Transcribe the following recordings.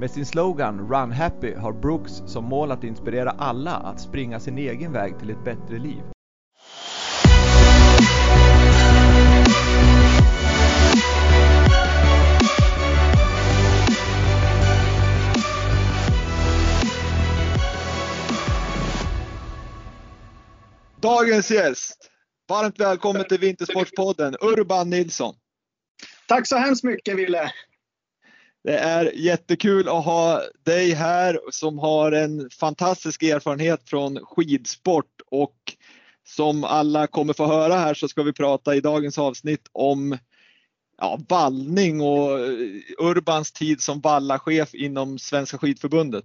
Med sin slogan Run Happy har Brooks som mål att inspirera alla att springa sin egen väg till ett bättre liv. Dagens gäst, varmt välkommen till Vintersportspodden, Urban Nilsson. Tack så hemskt mycket Wille. Det är jättekul att ha dig här som har en fantastisk erfarenhet från skidsport och som alla kommer få höra här så ska vi prata i dagens avsnitt om ja, vallning och eh, Urbans tid som vallachef inom Svenska skidförbundet.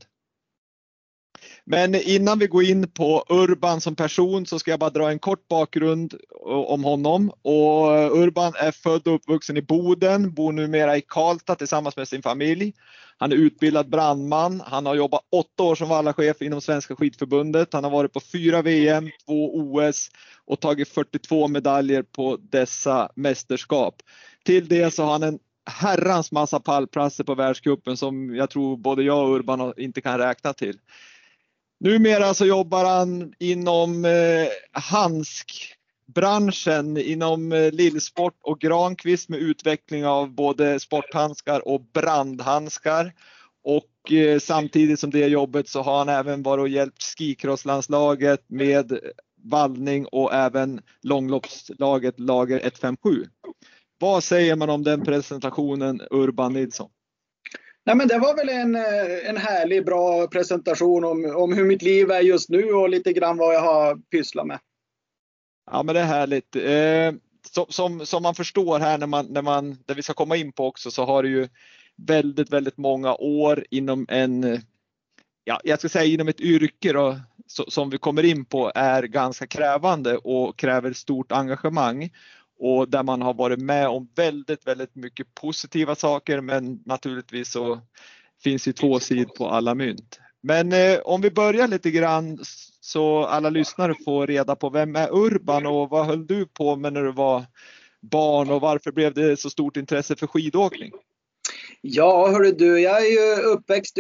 Men innan vi går in på Urban som person så ska jag bara dra en kort bakgrund om honom. Och Urban är född och uppvuxen i Boden, bor numera i Karlstad tillsammans med sin familj. Han är utbildad brandman. Han har jobbat åtta år som vallachef inom Svenska skidförbundet. Han har varit på fyra VM, två OS och tagit 42 medaljer på dessa mästerskap. Till det så har han en herrans massa pallplatser på världscupen som jag tror både jag och Urban inte kan räkna till. Numera så jobbar han inom eh, handskbranschen inom eh, Lillsport och Granqvist med utveckling av både sporthandskar och brandhandskar. Och eh, samtidigt som det jobbet så har han även varit och hjälpt skicrosslandslaget med vallning och även långloppslaget Lager 157. Vad säger man om den presentationen Urban Nilsson? Nej, men det var väl en, eh, en härlig, bra presentation om, om hur mitt liv är just nu och lite grann vad jag har pysslat med. Ja, men det är härligt. Eh, som, som, som, man förstår här när man, när man, där vi ska komma in på också, så har du ju väldigt, väldigt många år inom en, ja, jag ska säga inom ett yrke då, som vi kommer in på är ganska krävande och kräver stort engagemang och där man har varit med om väldigt, väldigt mycket positiva saker. Men naturligtvis så finns ju två sidor på alla mynt. Men eh, om vi börjar lite grann så alla lyssnare får reda på vem är Urban och vad höll du på med när du var barn och varför blev det så stort intresse för skidåkning? Ja, hörru du, jag är ju uppväxt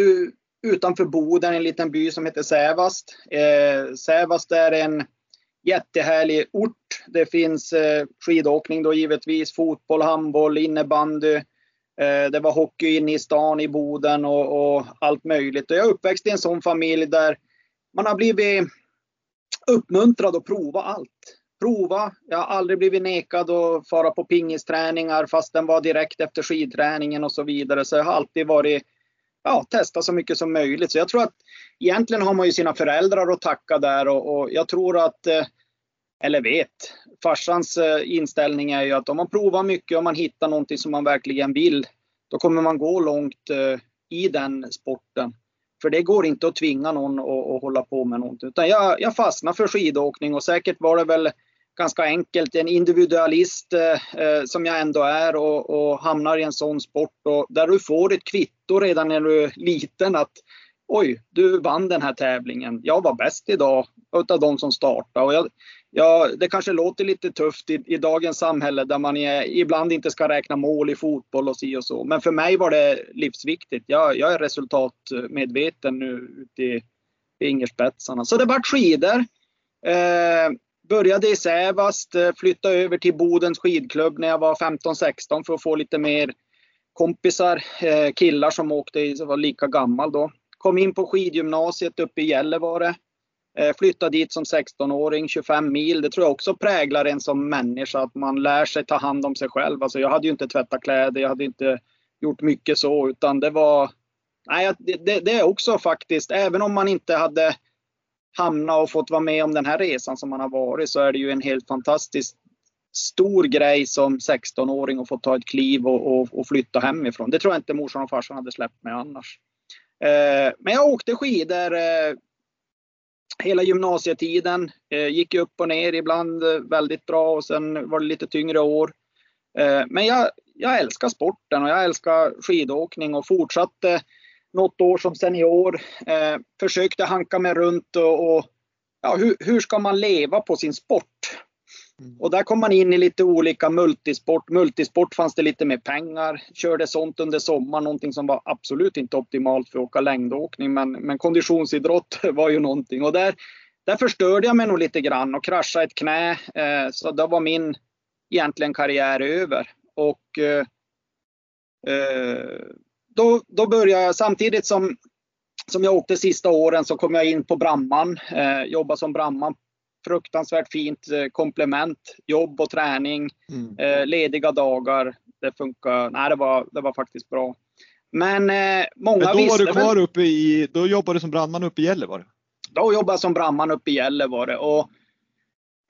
utanför Boden, en liten by som heter Sävast. Eh, Sävast är en jättehärlig ort. Det finns eh, skidåkning då givetvis, fotboll, handboll, innebandy. Eh, det var hockey inne i stan i Boden och, och, allt möjligt. Och jag är uppväxt i en sån familj där man har blivit uppmuntrad att prova allt. Prova. Jag har aldrig blivit nekad att fara på pingisträningar fast den var direkt efter skidträningen och så vidare. Så jag har alltid varit ja, testa så mycket som möjligt. Så jag tror att egentligen har man ju sina föräldrar att tacka där och, och jag tror att, eh, eller vet, farsans eh, inställning är ju att om man provar mycket och man hittar någonting som man verkligen vill, då kommer man gå långt eh, i den sporten. För det går inte att tvinga någon att, att hålla på med någonting. Utan jag, jag fastnade för skidåkning och säkert var det väl ganska enkelt. En individualist eh, som jag ändå är och, och, hamnar i en sån sport och där du får ett kvitto redan när du är liten att oj, du vann den här tävlingen. Jag var bäst idag utav de som startade. Och jag, jag, det kanske låter lite tufft i, i dagens samhälle där man är, ibland inte ska räkna mål i fotboll och si och så. Men för mig var det livsviktigt. Jag, jag är resultatmedveten nu ute i fingerspetsarna. Så det vart skidor. Eh, började i Sävast, eh, flyttade över till Bodens skidklubb när jag var 15-16 för att få lite mer kompisar, eh, killar som åkte, som var lika gammal då. Kom in på skidgymnasiet uppe i Gällivare. Eh, flyttade dit som 16-åring, 25 mil. Det tror jag också präglar en som människa, att man lär sig ta hand om sig själv. Alltså jag hade ju inte tvättat kläder, jag hade inte gjort mycket så, utan det var... Nej, det, det är också faktiskt, även om man inte hade hamnat och fått vara med om den här resan som man har varit så är det ju en helt fantastisk stor grej som 16-åring att få ta ett kliv och, och, och, flytta hemifrån. Det tror jag inte morsan och farsan hade släppt mig annars. Eh, men jag åkte skidor eh, hela gymnasietiden. Eh, gick upp och ner, ibland eh, väldigt bra och sen var det lite tyngre år. Eh, men jag, jag älskar sporten och jag älskar skidåkning och fortsatte något år som senior. Försökte hanka mig runt och, och ja, hur, hur ska man leva på sin sport? Mm. Och där kom man in i lite olika multisport. Multisport fanns det lite mer pengar. Körde sånt under sommaren, någonting som var absolut inte optimalt för att åka längdåkning. Men, men konditionsidrott var ju någonting. Och där, där förstörde jag mig nog lite grann och kraschade ett knä. Eh, så då var min egentligen karriär över. Och eh, eh, då, då började jag samtidigt som som jag åkte sista åren så kom jag in på Bramman, eh, jobbade som Bramman fruktansvärt fint eh, komplement. Jobb och träning, mm. eh, lediga dagar. Det funkar. Nej, det var, det var faktiskt bra. Men eh, många Men då var du kvar uppe i, då jobbade du som brandman uppe i Gällivare? Då jobbade jag som brandman uppe i Gällivare. Och,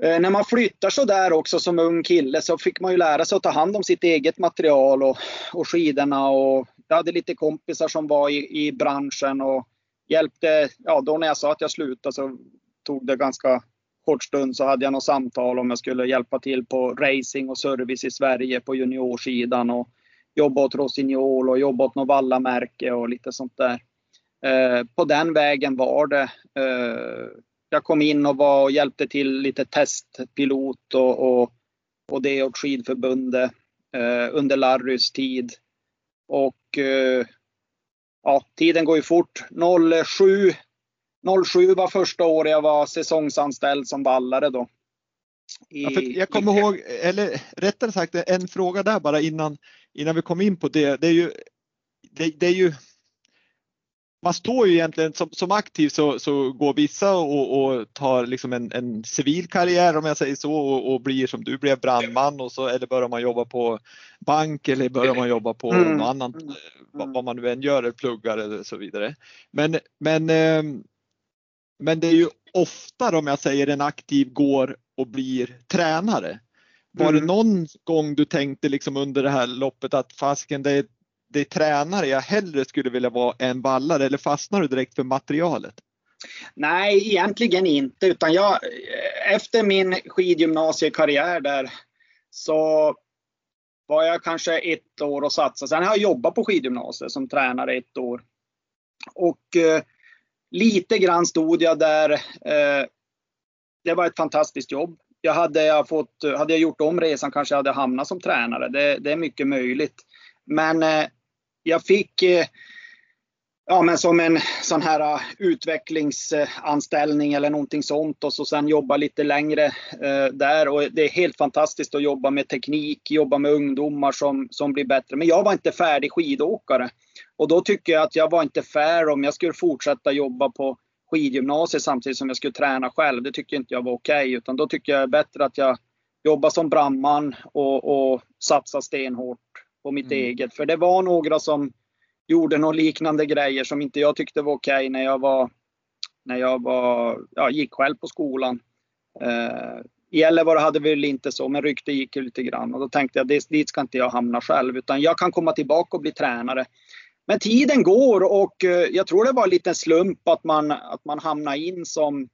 Eh, när man flyttar så där också som ung kille så fick man ju lära sig att ta hand om sitt eget material och, och skidorna. Och jag hade lite kompisar som var i, i branschen och hjälpte. Ja, då när jag sa att jag slutade så tog det ganska kort stund så hade jag något samtal om jag skulle hjälpa till på racing och service i Sverige på juniorsidan och jobba åt Rossignol och jobba åt något vallamärke och lite sånt där. Eh, på den vägen var det. Eh, jag kom in och var och hjälpte till lite testpilot och, och, och det åt skidförbundet eh, under Larrys tid. Och eh, ja, tiden går ju fort. 07 07 var första året jag var säsongsanställd som vallare då. I, ja, jag kommer ihåg, eller rättare sagt en fråga där bara innan, innan vi kom in på det. Det är ju, det, det är ju man står ju egentligen som, som aktiv så, så går vissa och, och tar liksom en, en, civil karriär om jag säger så och, och, blir som du blev brandman och så eller börjar man jobba på bank eller börjar man jobba på mm. något annat, mm. vad, vad, man nu än gör eller pluggar eller så vidare. Men, men ehm, men det är ju ofta om jag säger en aktiv går och blir tränare. Var mm. det någon gång du tänkte liksom under det här loppet att fasken det är, det är tränare jag hellre skulle vilja vara än vallare eller fastnar du direkt för materialet? Nej, egentligen inte utan jag efter min skidgymnasiekarriär där så var jag kanske ett år och satsade. Sen har jag jobbat på skidgymnasiet som tränare ett år. Och eh, Lite grann stod jag där. Eh, det var ett fantastiskt jobb. Jag hade, jag fått, hade jag gjort om resan kanske jag hade hamnat som tränare. Det, det är mycket möjligt. Men eh, jag fick eh, ja, men som en sån här eh, utvecklingsanställning eller någonting sånt och så sen jobba lite längre eh, där. Och det är helt fantastiskt att jobba med teknik, jobba med ungdomar som, som blir bättre. Men jag var inte färdig skidåkare. Och då tycker jag att jag var inte fair om jag skulle fortsätta jobba på skidgymnasiet samtidigt som jag skulle träna själv. Det tycker inte jag var okej. Okay, utan då tycker jag det är bättre att jag jobbar som brandman och, och satsar stenhårt på mitt mm. eget. För det var några som gjorde några liknande grejer som inte jag tyckte var okej okay när jag var när jag var, ja, gick själv på skolan. Eh, I Gällivare hade vi väl inte så, men rykte gick lite grann och då tänkte jag dit ska inte jag hamna själv utan jag kan komma tillbaka och bli tränare. Men tiden går och eh, jag tror det var en liten slump att man, att man hamnade in som,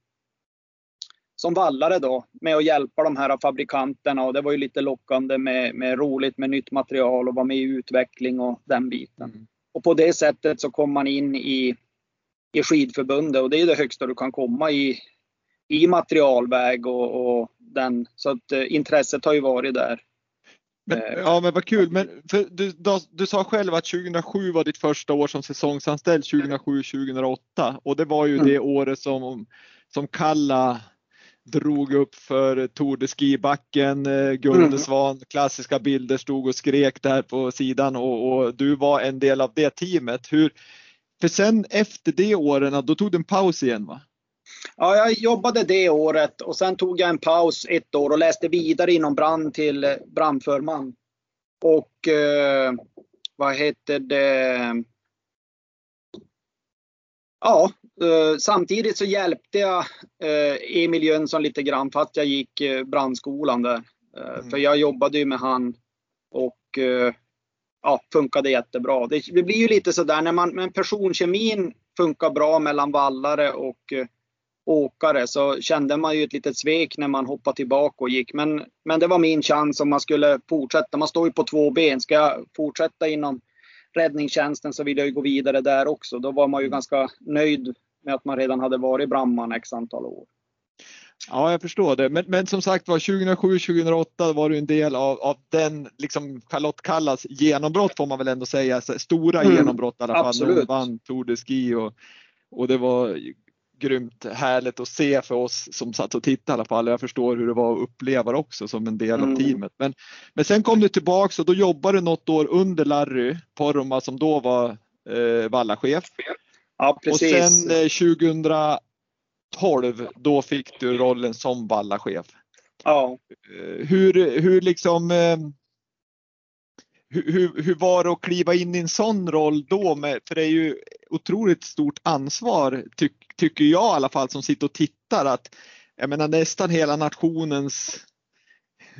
som vallare då med att hjälpa de här fabrikanterna och det var ju lite lockande med, med roligt med nytt material och vara med i utveckling och den biten. Mm. Och på det sättet så kom man in i, i skidförbundet och det är det högsta du kan komma i, i materialväg och, och den. Så att eh, intresset har ju varit där. Men, eh, ja men vad kul. Men du, du, du, sa själv att 2007 var ditt första år som säsongsanställd 2007-2008 och det var ju mm. det året som, som Kalla drog upp för Tour de Ski-backen, eh, Gundesvan, mm. klassiska bilder, stod och skrek där på sidan och, och, du var en del av det teamet. Hur, för sen efter det åren, då tog du en paus igen va? Ja, jag jobbade det året och sen tog jag en paus ett år och läste vidare inom brand till brandförman. Och eh, vad heter det? Ja, eh, samtidigt så hjälpte jag eh, Emil Jönsson lite grann fast jag gick eh, brandskolan där. Eh, mm. För jag jobbade ju med han och eh, ja, funkade jättebra. Det, det blir ju lite sådär när man, men personkemin funkar bra mellan vallare och eh, åkare så kände man ju ett litet svek när man hoppade tillbaka och gick. Men, men det var min chans om man skulle fortsätta. Man står ju på två ben. Ska jag fortsätta inom räddningstjänsten så vill jag ju gå vidare där också. Då var man ju ganska nöjd med att man redan hade varit brandman x antal år. Ja, jag förstår det. Men, men som sagt var 2007-2008 var du en del av, av den liksom Charlotte Kallas genombrott får man väl ändå säga. Stora mm, genombrott i alla fall. Absolut. Hon vann Tour de Ski och, och det var grymt härligt att se för oss som satt och tittade i alla fall. Jag förstår hur det var att uppleva det också som en del mm. av teamet. Men, men sen kom du tillbaks och då jobbade du något år under Larry Porma som då var eh, vallachef. Ja, precis. Och sen eh, 2012 då fick du rollen som vallachef. Ja. Eh, hur, hur liksom eh, hur, hur, var det att kliva in i en sån roll då? Med, för det är ju otroligt stort ansvar, ty, tycker jag i alla fall, som sitter och tittar. att jag menar, Nästan hela nationens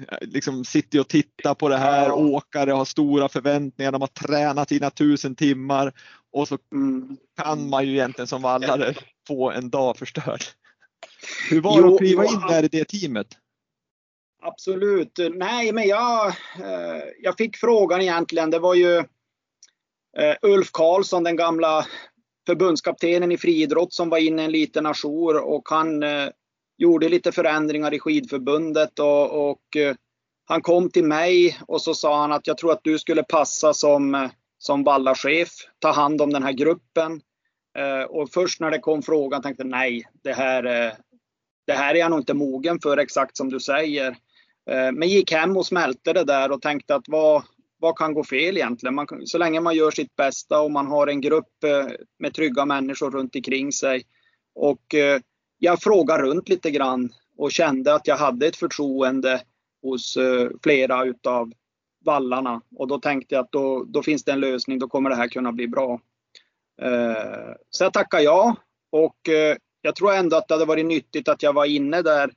liksom sitter och tittar på det här. Ja. Åkare har stora förväntningar, de har tränat sina tusen timmar och så mm. kan man ju egentligen som vallare få en dag förstörd. Hur var det att kliva in där i det teamet? Absolut. Nej, men jag, eh, jag fick frågan egentligen. Det var ju eh, Ulf Karlsson, den gamla förbundskaptenen i friidrott som var inne i en liten ajour och han eh, gjorde lite förändringar i skidförbundet och, och eh, han kom till mig och så sa han att jag tror att du skulle passa som, eh, som vallachef, ta hand om den här gruppen. Eh, och först när det kom frågan tänkte jag nej, det här, det här är jag nog inte mogen för exakt som du säger. Eh, men gick hem och smälte det där och tänkte att vad, vad kan gå fel egentligen? Man, så länge man gör sitt bästa och man har en grupp eh, med trygga människor runt omkring sig. Och eh, jag frågade runt lite grann och kände att jag hade ett förtroende hos eh, flera utav vallarna. Och då tänkte jag att då, då finns det en lösning, då kommer det här kunna bli bra. Eh, så jag tackade ja och eh, jag tror ändå att det hade varit nyttigt att jag var inne där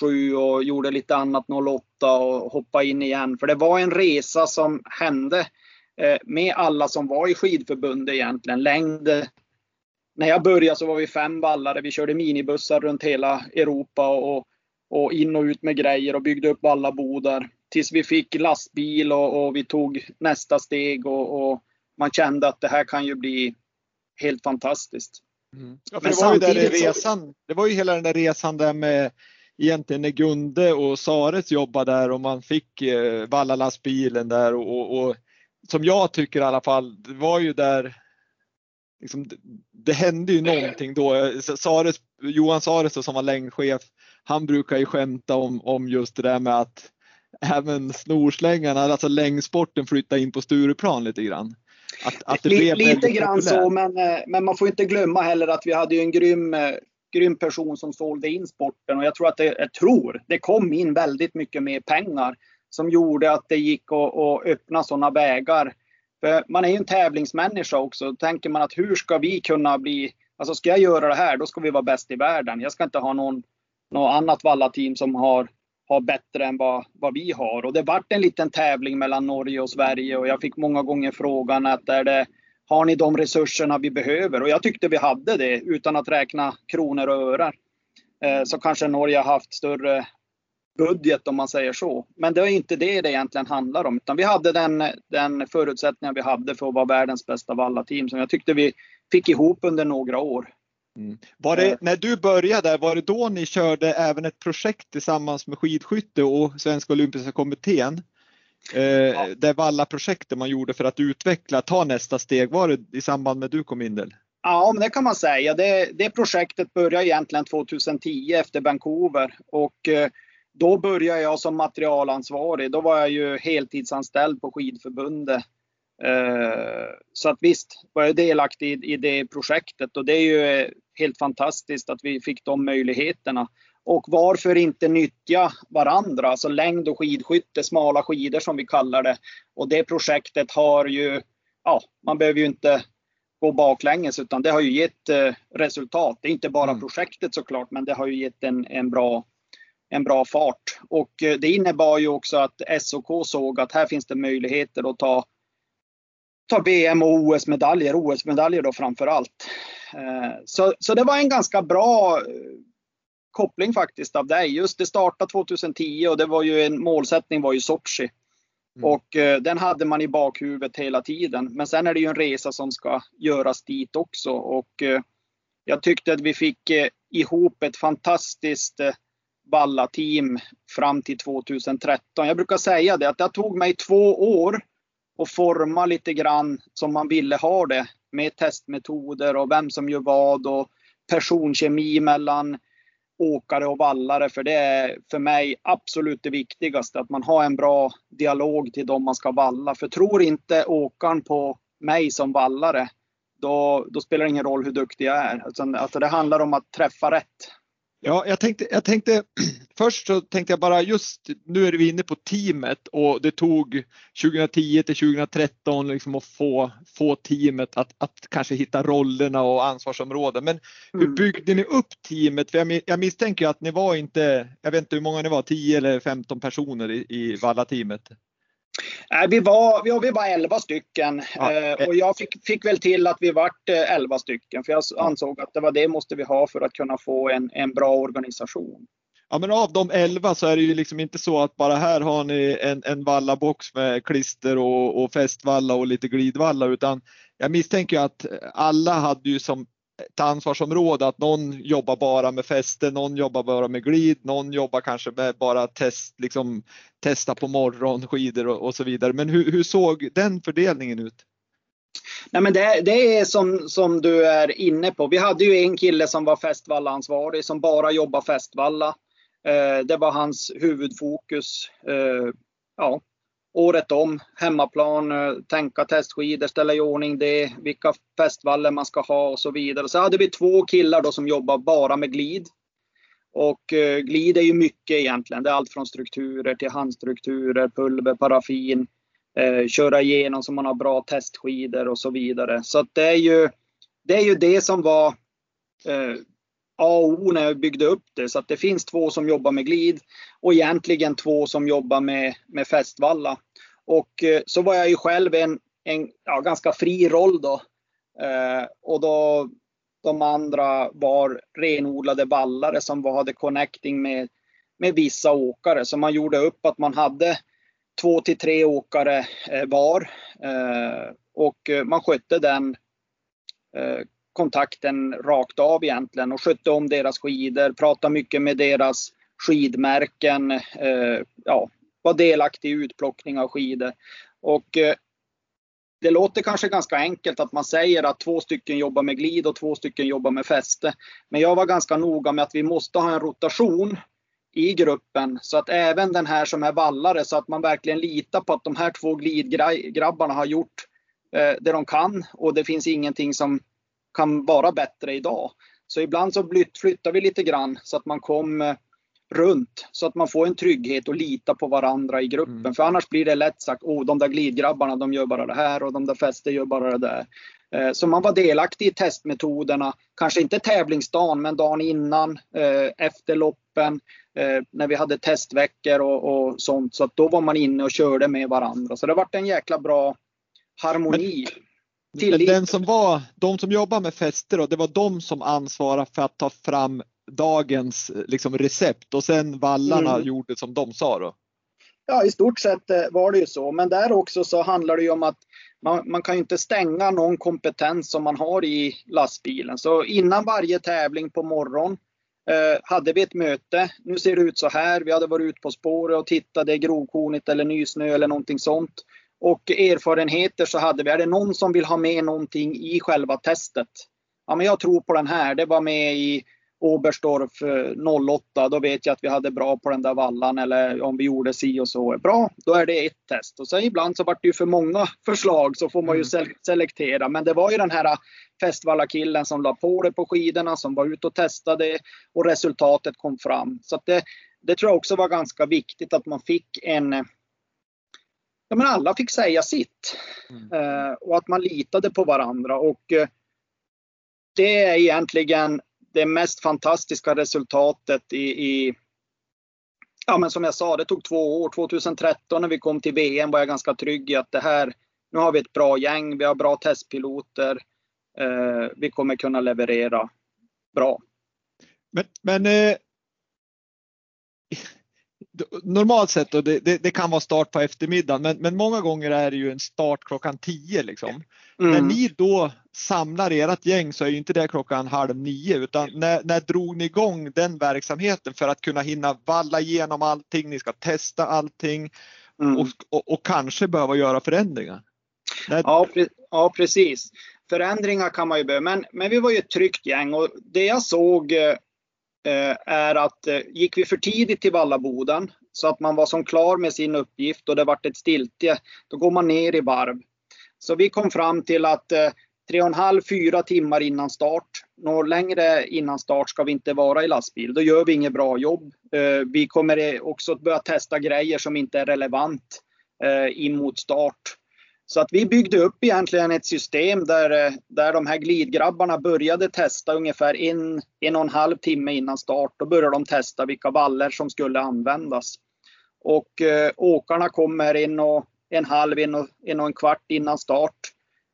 07 och gjorde lite annat 08 och hoppade in igen. För det var en resa som hände med alla som var i skidförbundet egentligen. Längd. När jag började så var vi fem vallare. Vi körde minibussar runt hela Europa och, och in och ut med grejer och byggde upp vallabodar. Tills vi fick lastbil och, och vi tog nästa steg och, och, man kände att det här kan ju bli helt fantastiskt. Mm. Ja, det, var ju där resan, det var ju hela den där resan där med egentligen när Gunde och Sares jobbade där och man fick eh, Vallalastbilen där och, och, och, som jag tycker i alla fall, det var ju där liksom, det, det hände ju någonting då. Sares, Johan Sares som var längdchef, han brukar ju skämta om, om just det där med att även snorslängarna, alltså längdsporten flyttade in på Stureplan lite grann. Att, att det blev lite grann så, men, eh, men man får inte glömma heller att vi hade ju en grym eh, grym person som sålde in sporten och jag tror att det, jag tror, det kom in väldigt mycket mer pengar som gjorde att det gick att, att öppna sådana vägar. För man är ju en tävlingsmänniska också. Då tänker man att hur ska vi kunna bli, alltså ska jag göra det här, då ska vi vara bäst i världen. Jag ska inte ha någon, något annat vallateam som har, har bättre än vad, vad vi har. Och det vart en liten tävling mellan Norge och Sverige och jag fick många gånger frågan att är det har ni de resurserna vi behöver? Och jag tyckte vi hade det utan att räkna kronor och ören. Eh, så kanske Norge har haft större budget om man säger så. Men det är inte det det egentligen handlar om. Utan vi hade den, den förutsättningen vi hade för att vara världens bästa vallateam som jag tyckte vi fick ihop under några år. Mm. Var det, när du började, var det då ni körde även ett projekt tillsammans med skidskytte och Svenska Olympiska Kommittén? Eh, ja. Det Valla-projektet man gjorde för att utveckla, ta nästa steg, var det i samband med du kom in? Där? Ja, men det kan man säga. Det, det projektet började egentligen 2010 efter Vancouver och eh, då började jag som materialansvarig. Då var jag ju heltidsanställd på skidförbundet. Eh, så att visst var jag delaktig i det projektet och det är ju helt fantastiskt att vi fick de möjligheterna. Och varför inte nyttja varandra, alltså längd och skidskytte, smala skidor som vi kallar det. Och det projektet har ju, ja, man behöver ju inte gå baklänges utan det har ju gett eh, resultat. Det är inte bara mm. projektet såklart, men det har ju gett en, en, bra, en bra fart. Och eh, det innebar ju också att SOK såg att här finns det möjligheter att ta ta VM och OS-medaljer, OS-medaljer då framför allt. Så, så det var en ganska bra koppling faktiskt av dig. Just det startade 2010 och det var ju en målsättning var ju Sochi. Mm. Och eh, den hade man i bakhuvudet hela tiden. Men sen är det ju en resa som ska göras dit också. Och eh, jag tyckte att vi fick eh, ihop ett fantastiskt balla team fram till 2013. Jag brukar säga det att det tog mig två år att forma lite grann som man ville ha det med testmetoder och vem som gör vad och personkemi mellan åkare och vallare. För det är för mig absolut det viktigaste, att man har en bra dialog till dem man ska valla. För tror inte åkaren på mig som vallare, då, då spelar det ingen roll hur duktig jag är. Alltså, alltså det handlar om att träffa rätt. Ja, jag tänkte, jag tänkte först så tänkte jag bara just nu är vi inne på teamet och det tog 2010 till 2013 liksom att få, få teamet att, att kanske hitta rollerna och ansvarsområden. Men hur mm. byggde ni upp teamet? För jag, jag misstänker att ni var inte, jag vet inte hur många ni var, 10 eller 15 personer i, i Valla-teamet. Nej, vi var, vi, vi var 11 stycken ja. eh, och jag fick, fick, väl till att vi vart 11 eh, stycken för jag ansåg att det var det måste vi ha för att kunna få en, en bra organisation. Ja men av de 11 så är det ju liksom inte så att bara här har ni en, en vallabox med klister och, och fästvalla och lite glidvalla utan jag misstänker att alla hade ju som ett ansvarsområde att någon jobbar bara med fäste, någon jobbar bara med glid, någon jobbar kanske med bara test, liksom testa på morgonskidor och, och så vidare. Men hur, hur, såg den fördelningen ut? Nej, men det, det, är som, som du är inne på. Vi hade ju en kille som var fästvallaansvarig som bara jobbar fästvalla. Eh, det var hans huvudfokus. Eh, ja, året om, hemmaplan, eh, tänka testskidor, ställa i ordning det, vilka fästvallar man ska ha och så vidare. Så hade vi två killar då som jobbar bara med glid. Och eh, glid är ju mycket egentligen. Det är allt från strukturer till handstrukturer, pulver, paraffin, eh, köra igenom så man har bra testskidor och så vidare. Så det är ju det, är ju det som var eh, A och O när jag byggde upp det. Så att det finns två som jobbar med glid och egentligen två som jobbar med, med fästvalla. Och eh, så var jag ju själv en, en ja, ganska fri roll då. Eh, och då de andra var renodlade vallare som var, hade connecting med, med vissa åkare. Så man gjorde upp att man hade två till tre åkare eh, var. Eh, och eh, man skötte den eh, kontakten rakt av egentligen och skötte om deras skidor, pratade mycket med deras skidmärken, eh, ja, var delaktig i utplockning av skidor. Och eh, det låter kanske ganska enkelt att man säger att två stycken jobbar med glid och två stycken jobbar med fäste. Men jag var ganska noga med att vi måste ha en rotation i gruppen så att även den här som är vallare så att man verkligen litar på att de här två glidgrabbarna har gjort eh, det de kan och det finns ingenting som kan vara bättre idag. Så ibland så flyttar vi lite grann så att man kommer runt så att man får en trygghet och lita på varandra i gruppen. Mm. För annars blir det lätt sagt, oh de där glidgrabbarna de gör bara det här och de där fäste gör bara det där. Eh, så man var delaktig i testmetoderna, kanske inte tävlingsdagen men dagen innan, eh, efter loppen, eh, när vi hade testveckor och, och sånt. Så att då var man inne och körde med varandra. Så det varit en jäkla bra harmoni. Men Tillit. Den som var, de som jobbar med fester då, det var de som ansvarade för att ta fram dagens liksom, recept och sen vallarna mm. gjorde som de sa då? Ja, i stort sett eh, var det ju så. Men där också så handlar det ju om att man, man kan ju inte stänga någon kompetens som man har i lastbilen. Så innan varje tävling på morgon eh, hade vi ett möte. Nu ser det ut så här. Vi hade varit ute på spåret och tittat. Det är grovkornigt eller nysnö eller någonting sånt och erfarenheter så hade vi, är det någon som vill ha med någonting i själva testet? Ja, men jag tror på den här. Det var med i Oberstdorf 08. Eh, då vet jag att vi hade bra på den där vallan eller om vi gjorde si och så. Bra, då är det ett test. Och sen ibland så vart det ju för många förslag så får man ju mm. selektera. Men det var ju den här Festvalla-killen som la på det på skidorna, som var ute och testade och resultatet kom fram. Så det, det tror jag också var ganska viktigt att man fick en ja, men alla fick säga sitt. Mm. Eh, och att man litade på varandra. Och eh, det är egentligen det mest fantastiska resultatet i, i ja, men som jag sa, det tog två år. 2013 när vi kom till VM var jag ganska trygg i att det här, nu har vi ett bra gäng, vi har bra testpiloter. Eh, vi kommer kunna leverera bra. Men, men eh, normalt sett då, det, det, det, kan vara start på eftermiddagen, men, men många gånger är det ju en start klockan 10 liksom. Mm. När ni då samlar ert gäng så är ju inte det klockan halv nio utan när, när drog ni igång den verksamheten för att kunna hinna valla igenom allting, ni ska testa allting mm. och, och, och, kanske behöva göra förändringar? När... Ja, pre ja, precis. Förändringar kan man ju behöva, men, men vi var ju ett tryggt gäng och det jag såg eh, Eh, är att eh, gick vi för tidigt till Vallaboden så att man var som klar med sin uppgift och det vart ett stiltje, då går man ner i varv. Så vi kom fram till att eh, tre och en halv, fyra timmar innan start, något längre innan start ska vi inte vara i lastbil. Då gör vi inget bra jobb. Eh, vi kommer också att börja testa grejer som inte är relevant in mot start. Så att vi byggde upp egentligen ett system där, eh, där de här glidgrabbarna började testa ungefär en, en och en halv timme innan start. Då började de testa vilka vallor som skulle användas. Och eh, åkarna kommer en och en halv, en och, en och en kvart innan start.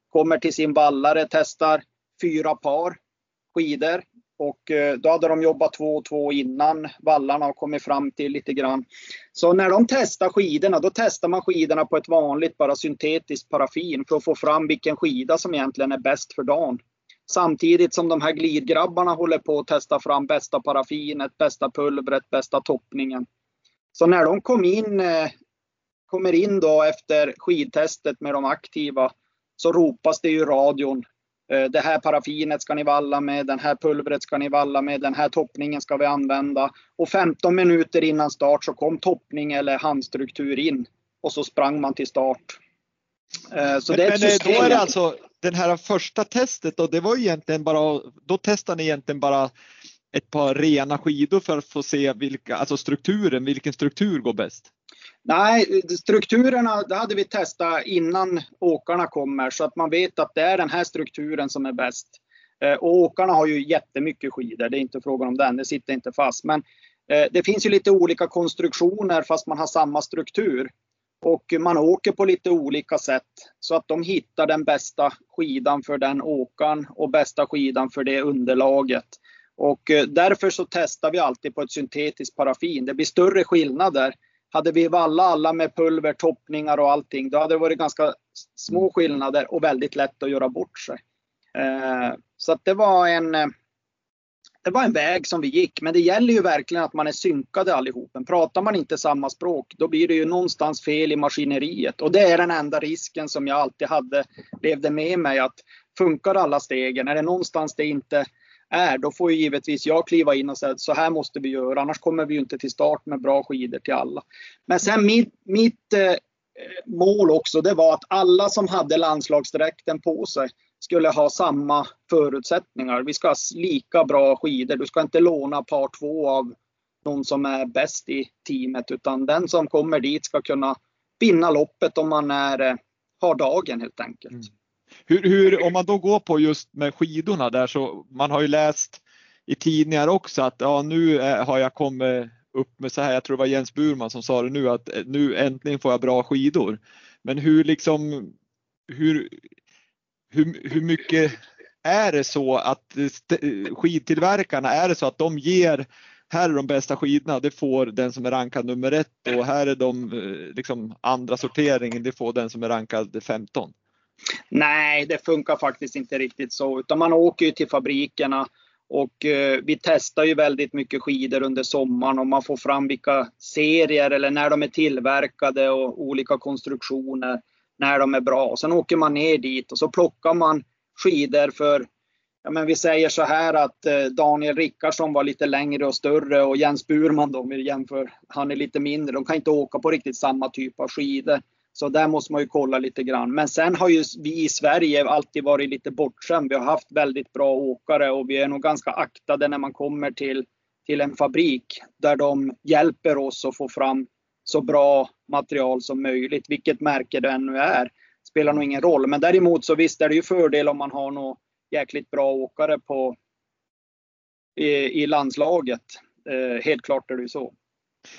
Kommer till sin vallare, testar fyra par skidor och eh, då hade de jobbat två och två innan vallarna och kommit fram till lite grann. Så när de testar skidorna, då testar man skidorna på ett vanligt, bara syntetiskt paraffin för att få fram vilken skida som egentligen är bäst för dagen. Samtidigt som de här glidgrabbarna håller på att testa fram bästa paraffinet, bästa pulvret, bästa toppningen. Så när de kom in, eh, kommer in då efter skidtestet med de aktiva så ropas det i radion det här paraffinet ska ni valla med, den här pulvret ska ni valla med, den här toppningen ska vi använda. Och 15 minuter innan start så kom toppning eller handstruktur in och så sprang man till start. Eh, så men, det är men eh, då är det alltså den här första testet då, det var egentligen bara, då testade ni egentligen bara ett par rena skidor för att få se vilka, alltså strukturen, vilken struktur går bäst? Nej, strukturerna det hade vi testat innan åkarna kommer så att man vet att det är den här strukturen som är bäst. Eh, och åkarna har ju jättemycket skidor, det är inte frågan om den, det sitter inte fast. Men eh, det finns ju lite olika konstruktioner fast man har samma struktur. Och man åker på lite olika sätt så att de hittar den bästa skidan för den åkaren och bästa skidan för det underlaget. Och eh, därför så testar vi alltid på ett syntetiskt paraffin. Det blir större skillnader hade vi vallat alla med pulver, toppningar och allting, då hade det varit ganska små skillnader och väldigt lätt att göra bort sig. Eh, så att det var en det var en väg som vi gick, men det gäller ju verkligen att man är synkade allihopen. Pratar man inte samma språk, då blir det ju någonstans fel i maskineriet. Och det är den enda risken som jag alltid hade, levde med mig, att funkar alla stegen, är det någonstans det inte är, då får ju givetvis jag kliva in och säga så här måste vi göra, annars kommer vi ju inte till start med bra skidor till alla. Men sen mitt, mitt eh, mål också, det var att alla som hade landslagsdräkten på sig skulle ha samma förutsättningar. Vi ska ha lika bra skidor. Du ska inte låna par två av någon som är bäst i teamet, utan den som kommer dit ska kunna vinna loppet om man är, eh, har dagen helt enkelt. Mm. Hur, hur, om man då går på just med skidorna där så man har ju läst i tidningar också att ja, nu eh, har jag kommit upp med så här, jag tror det var Jens Burman som sa det nu att eh, nu äntligen får jag bra skidor. Men hur liksom, hur, hur, hur mycket är det så att skidtillverkarna, är det så att de ger här är de bästa skidorna, det får den som är rankad nummer ett och här är de eh, liksom andra sorteringen, det får den som är rankad 15. Nej, det funkar faktiskt inte riktigt så, utan man åker ju till fabrikerna och eh, vi testar ju väldigt mycket skidor under sommaren och man får fram vilka serier eller när de är tillverkade och olika konstruktioner, när de är bra. Och sen åker man ner dit och så plockar man skidor för Ja, men vi säger så här att eh, Daniel Rickardsson var lite längre och större och Jens Burman då, om vi jämför, han är lite mindre. De kan inte åka på riktigt samma typ av skidor. Så där måste man ju kolla lite grann. Men sen har ju vi i Sverige alltid varit lite bortskämda. Vi har haft väldigt bra åkare och vi är nog ganska aktade när man kommer till, till en fabrik där de hjälper oss att få fram så bra material som möjligt. Vilket märke det ännu är spelar nog ingen roll. Men däremot så visst är det ju fördel om man har något jäkligt bra åkare på, i, i landslaget. Eh, helt klart är det ju så.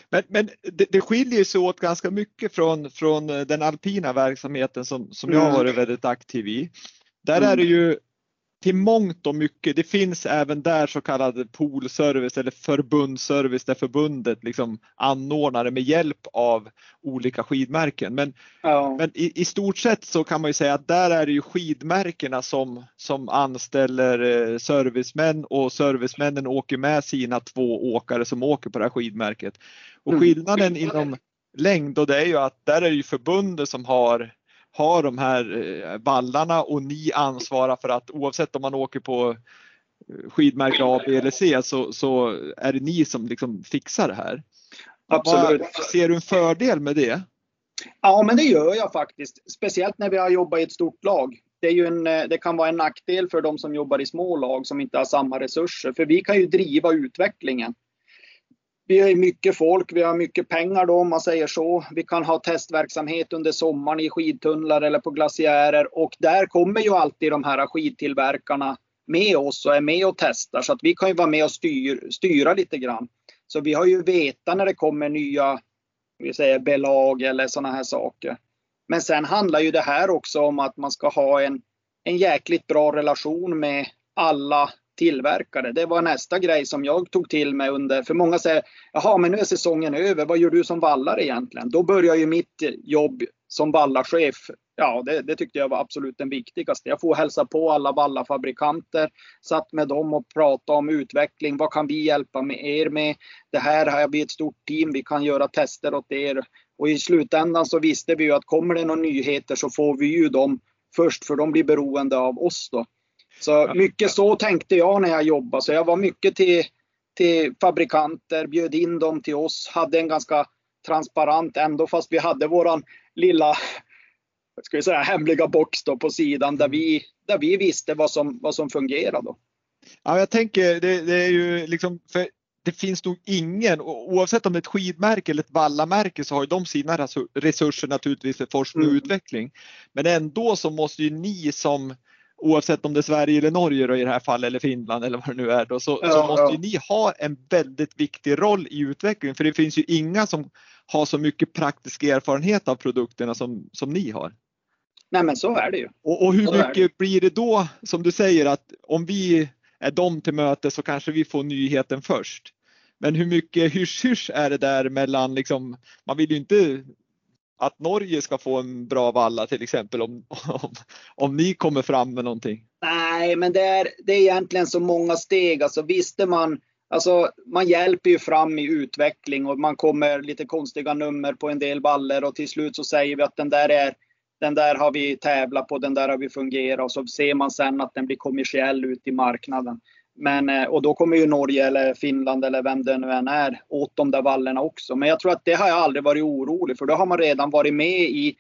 Men, men det, det skiljer sig åt ganska mycket från, från den alpina verksamheten som, som jag har varit väldigt aktiv i. Där mm. är det ju till mångt och mycket, det finns även där så kallad poolservice eller förbundsservice där förbundet liksom anordnar det med hjälp av olika skidmärken. Men, ja. men i, i, stort sett så kan man ju säga att där är det ju skidmärkena som, som anställer eh, servicemän och servicemännen åker med sina två åkare som åker på det här skidmärket. Och mm. skillnaden mm. inom längd och det är ju att där är det ju förbundet som har har de här eh, vallarna och ni ansvarar för att oavsett om man åker på eh, skidmärke A, B eller C så, så är det ni som liksom fixar det här. Absolut. Vad, ser du en fördel med det? Ja, men det gör jag faktiskt. Speciellt när vi har jobbat i ett stort lag. Det, är ju en, eh, det kan vara en nackdel för de som jobbar i små lag som inte har samma resurser. För vi kan ju driva utvecklingen vi är mycket folk, vi har mycket pengar då om man säger så. Vi kan ha testverksamhet under sommaren i skidtunnlar eller på glaciärer och där kommer ju alltid de här skidtillverkarna med oss och är med och testar så att vi kan ju vara med och styr, styra lite grann. Så vi har ju veta när det kommer nya vi säger belag eller sådana här saker. Men sen handlar ju det här också om att man ska ha en, en jäkligt bra relation med alla tillverkare. Det var nästa grej som jag tog till mig under, för många säger, jaha men nu är säsongen över, vad gör du som vallare egentligen? Då börjar ju mitt jobb som vallarchef. Ja, det, det tyckte jag var absolut den viktigaste. Jag får hälsa på alla vallafabrikanter, satt med dem och prata om utveckling. Vad kan vi hjälpa med er med? Det här har vi ett stort team, vi kan göra tester åt er. Och i slutändan så visste vi ju att kommer det några nyheter så får vi ju dem först, för de blir beroende av oss då. Så mycket så tänkte jag när jag jobbade. Så jag var mycket till, till fabrikanter, bjöd in dem till oss, hade en ganska transparent ändå fast vi hade våran lilla ska vi säga, hemliga box då på sidan där vi, där vi visste vad som, vad som fungerade. Ja, jag tänker det, det är ju liksom, för det finns nog ingen, oavsett om det är ett skidmärke eller ett vallamärke så har ju de sina resurser naturligtvis för forskning och mm. utveckling. Men ändå så måste ju ni som oavsett om det är Sverige eller Norge då, i det här fallet eller Finland eller vad det nu är då, så, ja, så måste ja. ni ha en väldigt viktig roll i utvecklingen för det finns ju inga som har så mycket praktisk erfarenhet av produkterna som, som ni har. Nej men så är det ju. Och, och hur så mycket det. blir det då som du säger att om vi är dem till möte så kanske vi får nyheten först. Men hur mycket hysch-hysch är det där mellan liksom, man vill ju inte att Norge ska få en bra valla till exempel om, om, om ni kommer fram med någonting? Nej, men det är, det är egentligen så många steg. Alltså visste man, alltså man hjälper ju fram i utveckling och man kommer lite konstiga nummer på en del baller och till slut så säger vi att den där är den där har vi tävlat på, den där har vi fungerat och så ser man sen att den blir kommersiell ut i marknaden. Men, eh, och då kommer ju Norge eller Finland eller vem det nu än är åt de där vallarna också. Men jag tror att det har jag aldrig varit orolig för. Då har man redan varit med i,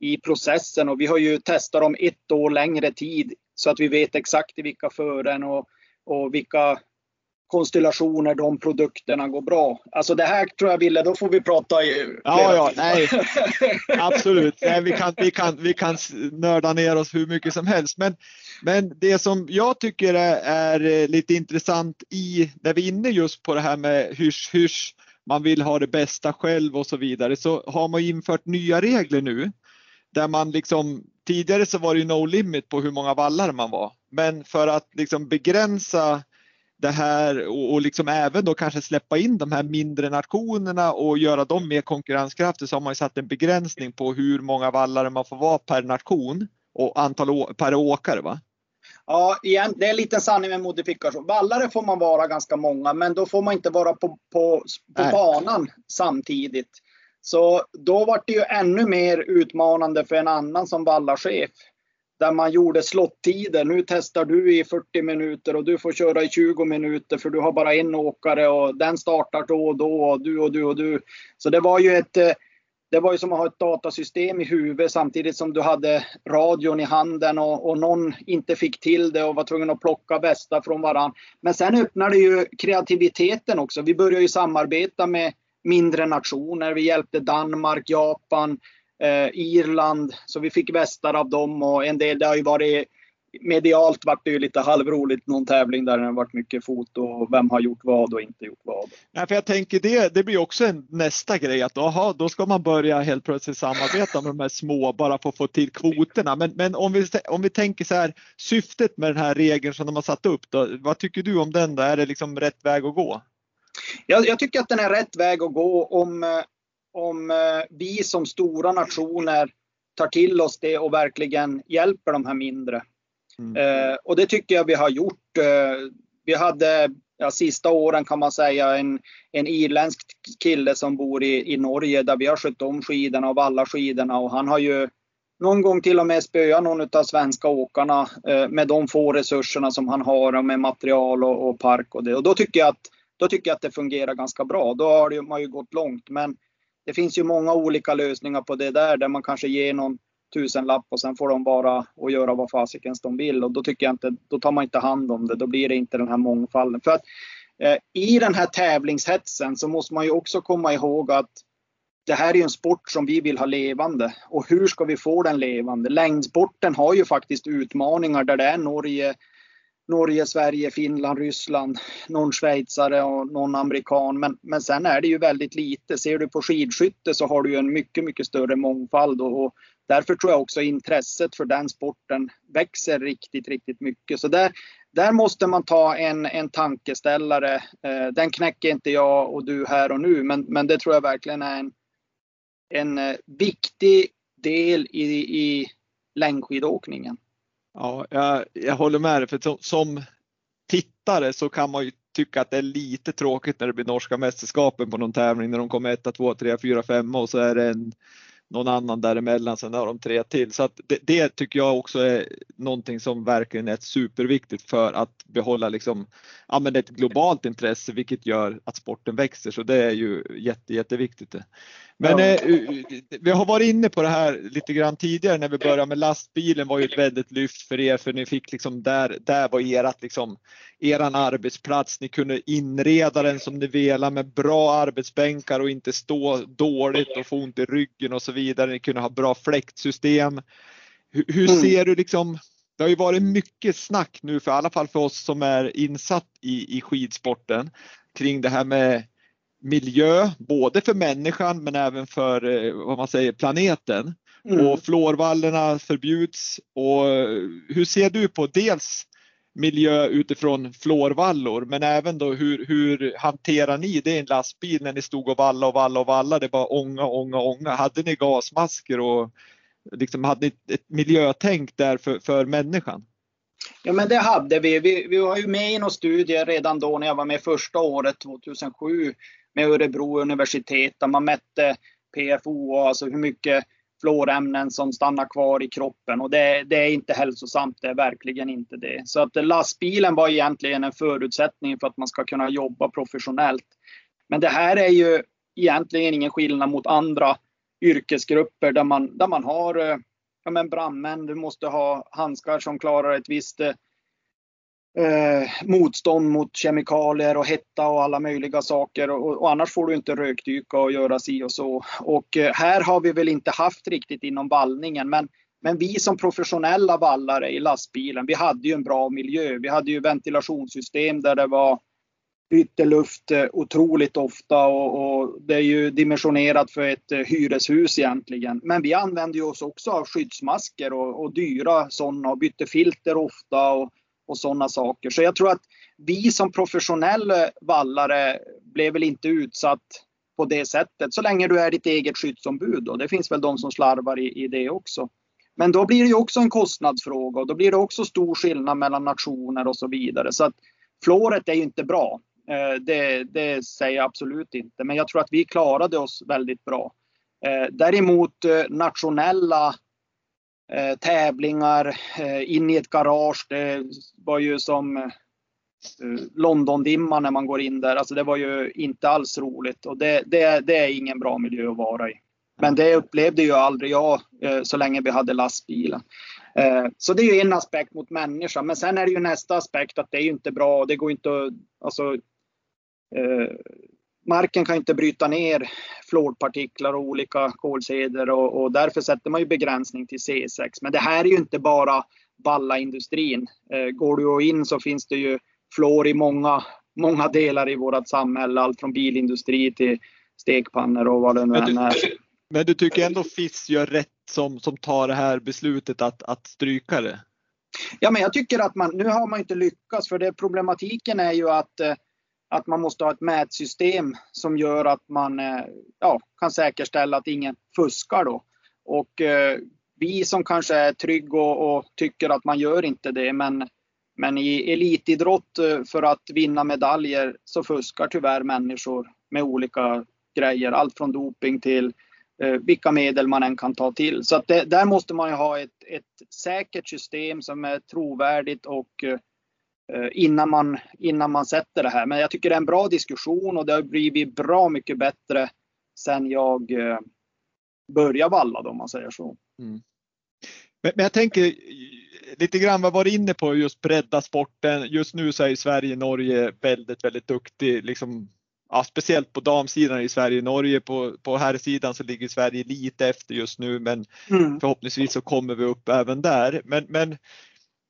i processen och vi har ju testat dem ett år längre tid så att vi vet exakt i vilka fören och, och vilka konstellationer de produkterna går bra. Alltså det här tror jag Ville, då får vi prata i Ja, ja, nej. Absolut. Nej, vi, kan, vi, kan, vi kan nörda ner oss hur mycket som helst. Men, men det som jag tycker är, är eh, lite intressant i, när vi är inne just på det här med hysch hysch, man vill ha det bästa själv och så vidare, så har man infört nya regler nu. Där man liksom, tidigare så var det no limit på hur många vallar man var. Men för att liksom begränsa det här och, och liksom även då kanske släppa in de här mindre nationerna och göra dem mer konkurrenskraftiga så har man ju satt en begränsning på hur många vallare man får vara per nation och antal per åkare va? Ja, igen, det är lite sanning med modifikation. Vallare får man vara ganska många, men då får man inte vara på, på, på banan samtidigt. Så då var det ju ännu mer utmanande för en annan som vallarchef där man gjorde slottider. Nu testar du i 40 minuter och du får köra i 20 minuter för du har bara en åkare och den startar då och då och du och du och du. Så det var ju ett eh, det var ju som att ha ett datasystem i huvudet samtidigt som du hade radion i handen och, och någon inte fick till det och var tvungen att plocka bästa från varann. Men sen öppnade ju kreativiteten också. Vi började ju samarbeta med mindre nationer. Vi hjälpte Danmark, Japan, eh, Irland, så vi fick västar av dem och en del, det har ju varit medialt vart det ju lite halvroligt någon tävling där det varit mycket foto och vem har gjort vad och inte gjort vad. Nej, för jag tänker det, det blir också en nästa grej att aha, då ska man börja helt plötsligt samarbeta med de här små bara för att få till kvoterna. Men, men om, vi, om vi tänker så här, syftet med den här regeln som de har satt upp, då, vad tycker du om den? Då? Är det liksom rätt väg att gå? Jag, jag tycker att den är rätt väg att gå om, om vi som stora nationer tar till oss det och verkligen hjälper de här mindre. Mm. Eh, och det tycker jag vi har gjort. Eh, vi hade ja, sista åren kan man säga en, en irländsk kille som bor i, i Norge där vi har skött om skidorna och alla skidorna och han har ju någon gång till och med spöat någon av svenska åkarna eh, med de få resurserna som han har och med material och, och, park och det. Och då tycker jag att då tycker jag att det fungerar ganska bra. Då har man ju gått långt. Men det finns ju många olika lösningar på det där, där man kanske ger någon tusenlapp och sen får de bara och göra vad fasikens de vill och då tycker jag inte, då tar man inte hand om det. Då blir det inte den här mångfalden. För att eh, i den här tävlingshetsen så måste man ju också komma ihåg att det här är en sport som vi vill ha levande och hur ska vi få den levande? Längdsporten har ju faktiskt utmaningar där det är Norge, Norge, Sverige, Finland, Ryssland, någon schweizare och någon amerikan. Men, men sen är det ju väldigt lite. Ser du på skidskytte så har du ju en mycket, mycket större mångfald och, och därför tror jag också intresset för den sporten växer riktigt, riktigt mycket. Så där, där måste man ta en, en tankeställare. Eh, den knäcker inte jag och du här och nu, men, men det tror jag verkligen är en, en eh, viktig del i, i längdskidåkningen. Ja, jag, jag håller med dig. För som, som tittare så kan man ju tycka att det är lite tråkigt när det blir norska mästerskapen på någon tävling när de kommer 1, 2, 3, 4, 5 och så är det en någon annan däremellan, sen har de tre till. Så att det, det, tycker jag också är någonting som verkligen är superviktigt för att behålla liksom, ja, men ett globalt intresse vilket gör att sporten växer. Så det är ju jätte, jätteviktigt. Men ja. eh, vi har varit inne på det här lite grann tidigare när vi började med lastbilen var ju ett väldigt lyft för er för ni fick liksom där, där var erat liksom eran arbetsplats. Ni kunde inreda den som ni ville med bra arbetsbänkar och inte stå dåligt och få ont i ryggen och så vidare. Ni kunde ha bra fläktsystem. Hur, hur mm. ser du liksom det har ju varit mycket snack nu för i alla fall för oss som är insatt i, i skidsporten kring det här med miljö, både för människan men även för eh, vad man säger, planeten. Mm. Och fluorvallerna förbjuds. Och hur ser du på dels miljö utifrån fluorvallor men även då hur, hur hanterar ni det i en lastbil när ni stod och valla och valla och valla, det bara ånga, ånga, ånga. Hade ni gasmasker och liksom hade ni ett miljötänk där för, för människan? Ja men det hade vi. vi. Vi var ju med i några studier redan då när jag var med första året 2007 med Örebro universitet där man mätte PFO, alltså hur mycket fluorämnen som stannar kvar i kroppen och det, det, är inte hälsosamt, det är verkligen inte det. Så att lastbilen var egentligen en förutsättning för att man ska kunna jobba professionellt. Men det här är ju egentligen ingen skillnad mot andra yrkesgrupper där man, där man har eh, ja men brandmän, du måste ha handskar som klarar ett visst eh, eh, motstånd mot kemikalier och hetta och alla möjliga saker. Och, och, annars får du inte rökdyka och göra si och så. Och eh, här har vi väl inte haft riktigt inom vallningen. Men, men vi som professionella vallare i lastbilen, vi hade ju en bra miljö. Vi hade ju ventilationssystem där det var ytterluft eh, otroligt ofta och, och, det är ju dimensionerat för ett eh, hyreshus egentligen. Men vi använde oss också av skyddsmasker och, och dyra sådana och bytte filter ofta och och sådana saker. Så jag tror att vi som professionella vallare blev väl inte utsatt på det sättet så länge du är ditt eget skyddsombud. Och det finns väl de som slarvar i, i det också. Men då blir det ju också en kostnadsfråga och då blir det också stor skillnad mellan nationer och så vidare. Så att fluoret är ju inte bra. Eh, det, det, säger jag absolut inte. Men jag tror att vi klarade oss väldigt bra. Eh, däremot eh, nationella eh, tävlingar eh, in i ett garage. Det var ju som eh, Londondimma när man går in där. Alltså det var ju inte alls roligt och det, det, det är ingen bra miljö att vara i. Men det upplevde ju aldrig jag eh, så länge vi hade lastbilen. Eh, så det är ju en aspekt mot människan. Men sen är det ju nästa aspekt att det är ju inte bra. Det går inte att, alltså, eh, marken kan inte bryta ner fluorpartiklar och olika kolseder och, och, därför sätter man ju begränsning till C6. Men det här är ju inte bara vallaindustrin. Eh, går du in så finns det ju flår i många, många delar i vårt samhälle. Allt från bilindustri till stekpannor och vad det nu än är. Men du tycker ändå FIS gör rätt som, som tar det här beslutet att, att stryka det? Ja, men jag tycker att man, nu har man inte lyckats för det problematiken är ju att, eh, att man måste ha ett mätsystem som gör att man eh, ja, kan säkerställa att ingen fuskar då. Och eh, vi som kanske är trygg och, och, tycker att man gör inte det, men, men i elitidrott eh, för att vinna medaljer så fuskar tyvärr människor med olika grejer. Allt från doping till eh, vilka medel man än kan ta till. Så att det, där måste man ju ha ett, ett säkert system som är trovärdigt och eh, innan, man, innan man sätter det här. Men jag tycker det är en bra diskussion och det har blivit bra mycket bättre sen jag eh, började valla om man säger så. Mm. Men, men, jag tänker lite grann vad var inne på just bredda sporten. Just nu så är Sverige Norge väldigt, väldigt duktig. Liksom, ja, speciellt på damsidan i Sverige Norge. På, på herrsidan så ligger Sverige lite efter just nu men mm. förhoppningsvis så kommer vi upp även där. Men, men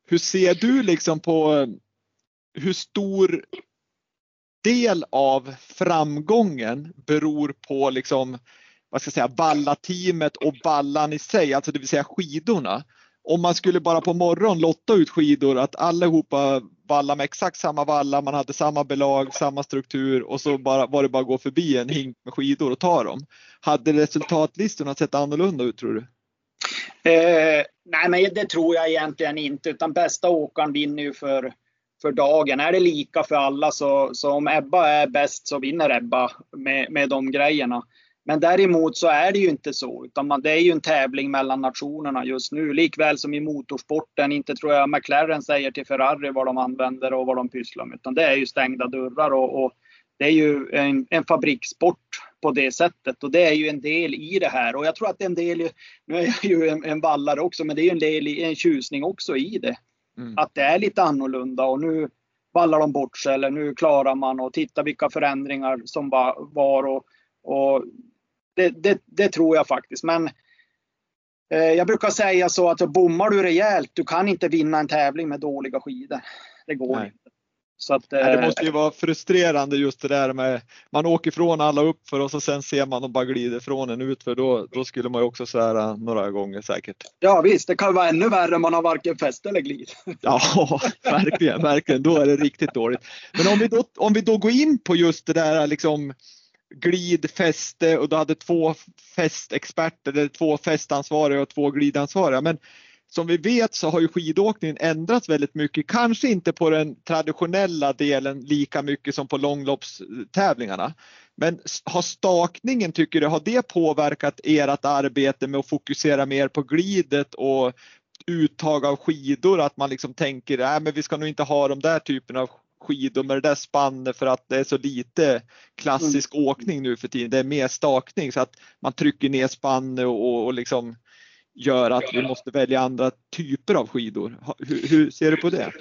hur ser du liksom på hur stor del av framgången beror på liksom vad ska jag säga, ballateamet och ballan i sig, alltså det vill säga skidorna. Om man skulle bara på morgon lotta ut skidor, att allihopa vallar med exakt samma valla, man hade samma belag, samma struktur och så bara, var det bara att gå förbi en hink med skidor och ta dem. Hade resultatlistorna sett annorlunda ut tror du? Eh, nej, men det tror jag egentligen inte, utan bästa åkaren vinner ju för, för dagen. Är det lika för alla så, så om Ebba är bäst så vinner Ebba med, med de grejerna. Men däremot så är det ju inte så, utan man, det är ju en tävling mellan nationerna just nu. Likväl som i motorsporten, inte tror jag McLaren säger till Ferrari vad de använder och vad de pysslar med, utan det är ju stängda dörrar och, och det är ju en, en fabrikssport på det sättet och det är ju en del i det här. Och jag tror att det är en del, nu är jag ju en, en vallare också, men det är ju en del i en tjusning också i det. Mm. Att det är lite annorlunda och nu vallar de bort sig eller nu klarar man och titta vilka förändringar som var och, och det, det, det tror jag faktiskt. Men eh, jag brukar säga så att bommar du rejält, du kan inte vinna en tävling med dåliga skidor. Det går Nej. inte. Att, eh, det måste ju vara frustrerande just det där med man åker ifrån alla uppför och så sen ser man dem bara glider från en utför. Då, då skulle man ju också svära några gånger säkert. Ja visst, det kan vara ännu värre om man har varken fäste eller glid. Ja, verkligen, verkligen. Då är det riktigt dåligt. Men om vi då, om vi då går in på just det där liksom glid, fäste och du hade två fästexperter, eller två fästansvariga och två glidansvariga. Men som vi vet så har ju skidåkningen ändrats väldigt mycket, kanske inte på den traditionella delen lika mycket som på långloppstävlingarna. Men har stakningen, tycker du, har det påverkat ert arbete med att fokusera mer på glidet och uttag av skidor? Att man liksom tänker, nej men vi ska nog inte ha de där typerna av skidor med det där spannet för att det är så lite klassisk mm. åkning nu för tiden. Det är mer stakning så att man trycker ner spannet och, och liksom gör att vi måste välja andra typer av skidor. Hur, hur ser du på det?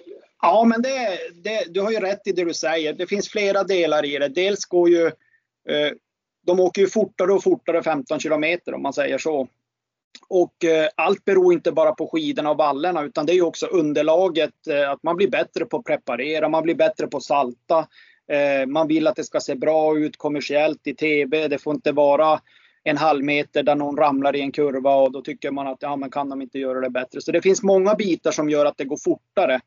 Ja, men det, det, du har ju rätt i det du säger. Det finns flera delar i det. Dels går ju eh, de åker ju fortare och fortare 15 kilometer om man säger så. Och eh, allt beror inte bara på skidorna och vallarna utan det är också underlaget. Eh, att man blir bättre på att preparera, man blir bättre på att salta. Eh, man vill att det ska se bra ut kommersiellt i TV. Det får inte vara en halv meter där någon ramlar i en kurva och då tycker man att ja, men kan de inte göra det bättre. Så det finns många bitar som gör att det går fortare.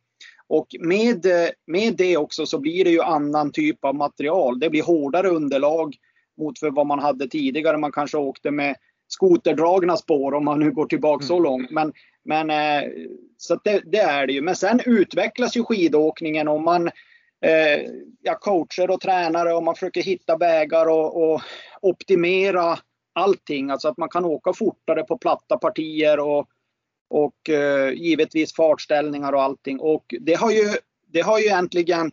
Och med, med det också så blir det ju annan typ av material. Det blir hårdare underlag mot för vad man hade tidigare. Man kanske åkte med skoterdragna spår om man nu går tillbaka mm. så långt. Men, men eh, så det, det, är det ju. Men sen utvecklas ju skidåkningen om man eh, ja, coacher och tränare och man försöker hitta vägar och, och, optimera allting. Alltså att man kan åka fortare på platta partier och, och eh, givetvis fartställningar och allting. Och det har ju, det har ju egentligen,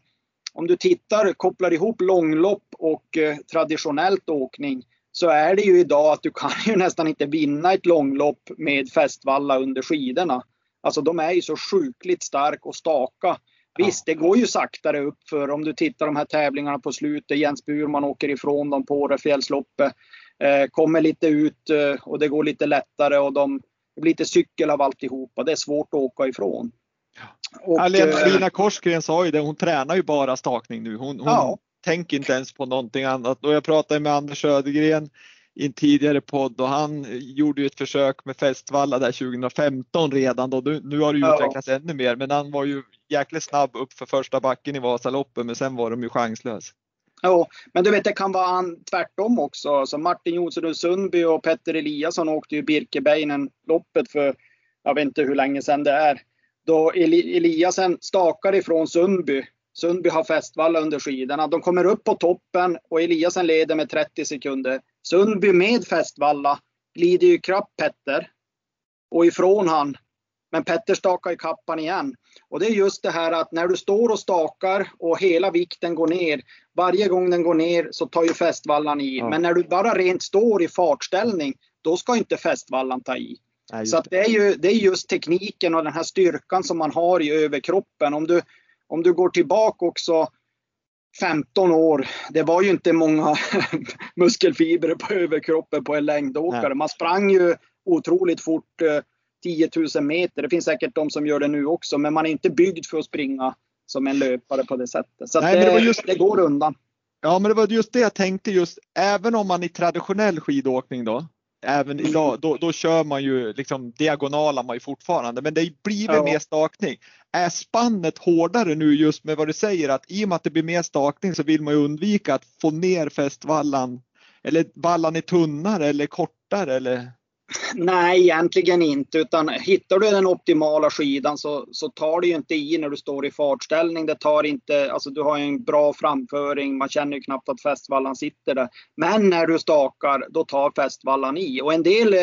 om du tittar, kopplar ihop långlopp och eh, traditionellt åkning så är det ju idag att du kan ju nästan inte vinna ett långlopp med fästvalla under skidorna. Alltså de är ju så sjukligt stark och staka. Visst, det går ju saktare upp för om du tittar de här tävlingarna på slutet. Jens Burman åker ifrån dem på Årefjällsloppet. Eh, kommer lite ut eh, och det går lite lättare och de, det blir lite cykel av alltihopa. Det är svårt att åka ifrån. Och, Lena Korsgren sa ju det, hon tränar ju bara stakning nu. Hon, hon ja. tänker inte ens på någonting annat. Och jag pratade med Anders Södergren i en tidigare podd och han gjorde ju ett försök med Fästvalla där 2015 redan då. Nu, nu har det ju utvecklats ännu mer men han var ju jäkligt snabb upp för första backen i Vasaloppet men sen var de ju chanslös. Ja, men du vet det kan vara tvärtom också. Så Martin Jonsson och Sundby och Petter Eliasson åkte ju Birkebeinen loppet för jag vet inte hur länge sedan det är. Då Eliasen stakar ifrån Sundby. Sundby har Fästvalla under skidorna. De kommer upp på toppen och Eliasen leder med 30 sekunder. Sundby med Fästvalla glider ju ikapp Petter och ifrån han. Men Petter stakar i kappan igen. Och det är just det här att när du står och stakar och hela vikten går ner. Varje gång den går ner så tar ju fästvallan i. Ja. Men när du bara rent står i fartställning, då ska inte fästvallan ta i. Nej, så det. är ju det är just tekniken och den här styrkan som man har i överkroppen. Om du, om du går tillbaka också 15 år, det var ju inte många muskelfibrer på överkroppen på en längdåkare. Nej. Man sprang ju otroligt fort, 10 eh, 000 meter. Det finns säkert de som gör det nu också, men man är inte byggd för att springa som en löpare på det sättet. Så Nej, det, det, just... det går undan. Ja, men det var just det jag tänkte just, även om man i traditionell skidåkning då, även idag, då, då kör man ju liksom diagonalar man ju fortfarande, men det blir väl ja. mer stakning. Är spannet hårdare nu just med vad du säger att i och med att det blir mer stakning så vill man ju undvika att få ner fästvallan eller vallan är tunnare eller kortare eller? Nej, egentligen inte. Utan hittar du den optimala skidan så, så tar det ju inte i när du står i fartställning. Det tar inte, alltså du har en bra framföring. Man känner ju knappt att fästvallan sitter där. Men när du stakar, då tar fästvallan i. Och en del eh,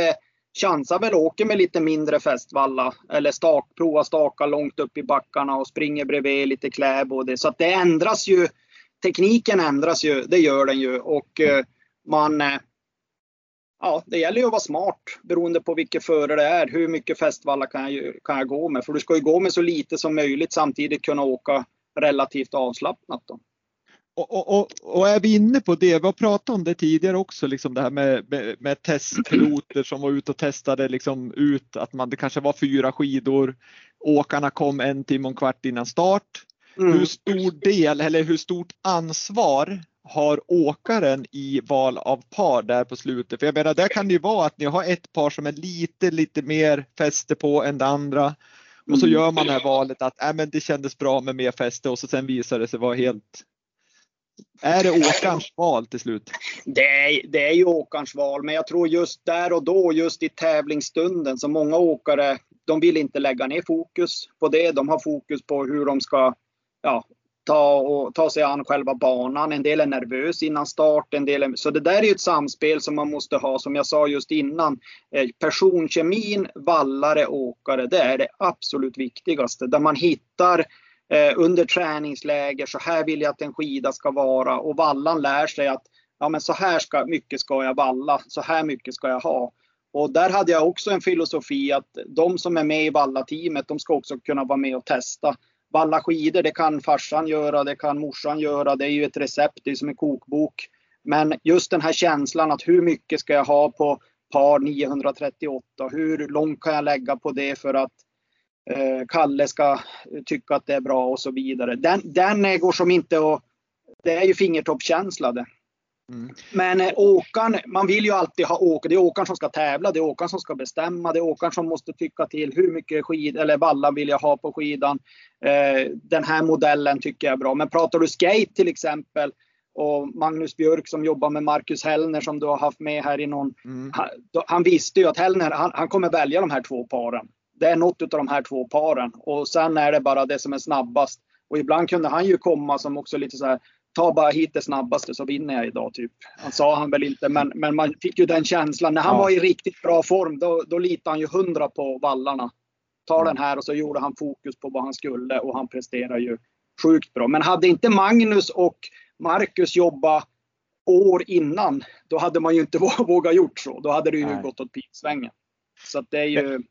chansar väl åker med lite mindre fästvalla. Eller stak, provar staka långt upp i backarna och springer bredvid lite kläbod. Så att det ändras ju. Tekniken ändras ju, det gör den ju. Och eh, man eh, ja, det gäller ju att vara smart beroende på vilket före det är. Hur mycket fästvalla kan jag, kan jag gå med? För du ska ju gå med så lite som möjligt samtidigt kunna åka relativt avslappnat. Då. Och, och, och, och, är vi inne på det, vi har pratat om det tidigare också, liksom det här med, med, med testpiloter som var ute och testade liksom ut att man, det kanske var fyra skidor. Åkarna kom en timme och en kvart innan start. Mm. Hur stor del eller hur stort ansvar har åkaren i val av par där på slutet? För jag menar, där kan det ju vara att ni har ett par som är lite, lite mer fäste på än det andra. Och så mm. gör man det här valet att äh, men det kändes bra med mer fäste och så sen visar det sig vara helt är det åkarens val till slut? Det är, det är ju åkarens val, men jag tror just där och då, just i tävlingsstunden, så många åkare, de vill inte lägga ner fokus på det. De har fokus på hur de ska ja, ta, och, ta sig an själva banan. En del är nervös innan start. En del är, så det där är ett samspel som man måste ha, som jag sa just innan. Eh, personkemin, vallare, åkare, det är det absolut viktigaste. Där man hittar eh, under träningsläger, så här vill jag att en skida ska vara. Och vallan lär sig att ja, men så här ska, mycket ska jag valla, så här mycket ska jag ha. Och där hade jag också en filosofi att de som är med i vallateamet, de ska också kunna vara med och testa. Valla skidor, det kan farsan göra, det kan morsan göra. Det är ju ett recept, det är som en kokbok. Men just den här känslan att hur mycket ska jag ha på par 938? Hur långt kan jag lägga på det för att Kalle ska tycka att det är bra och så vidare. Den, den går som inte att... Det är ju fingertoppskänsla det. Mm. Men eh, åkaren, man vill ju alltid ha åkare. Det är åkaren som ska tävla, det är åkaren som ska bestämma, det är åkaren som måste tycka till hur mycket skid eller valla vill jag ha på skidan. Eh, den här modellen tycker jag är bra. Men pratar du skate till exempel och Magnus Björk som jobbar med Marcus Hellner som du har haft med här i någon. Mm. Han, han, visste ju att Hellner, han, han kommer välja de här två paren. Det är något av de här två paren och sen är det bara det som är snabbast. Och ibland kunde han ju komma som också lite så här ta bara hit det snabbaste så vinner jag idag. Typ. Han sa han väl inte, men, men man fick ju den känslan. När han ja. var i riktigt bra form, då, då litade han ju hundra på vallarna. Ta den här och så gjorde han fokus på vad han skulle och han presterar ju sjukt bra. Men hade inte Magnus och Marcus jobbat år innan, då hade man ju inte vågat gjort så. Då hade det ju Nej. gått åt pipsvängen. Så det är ju...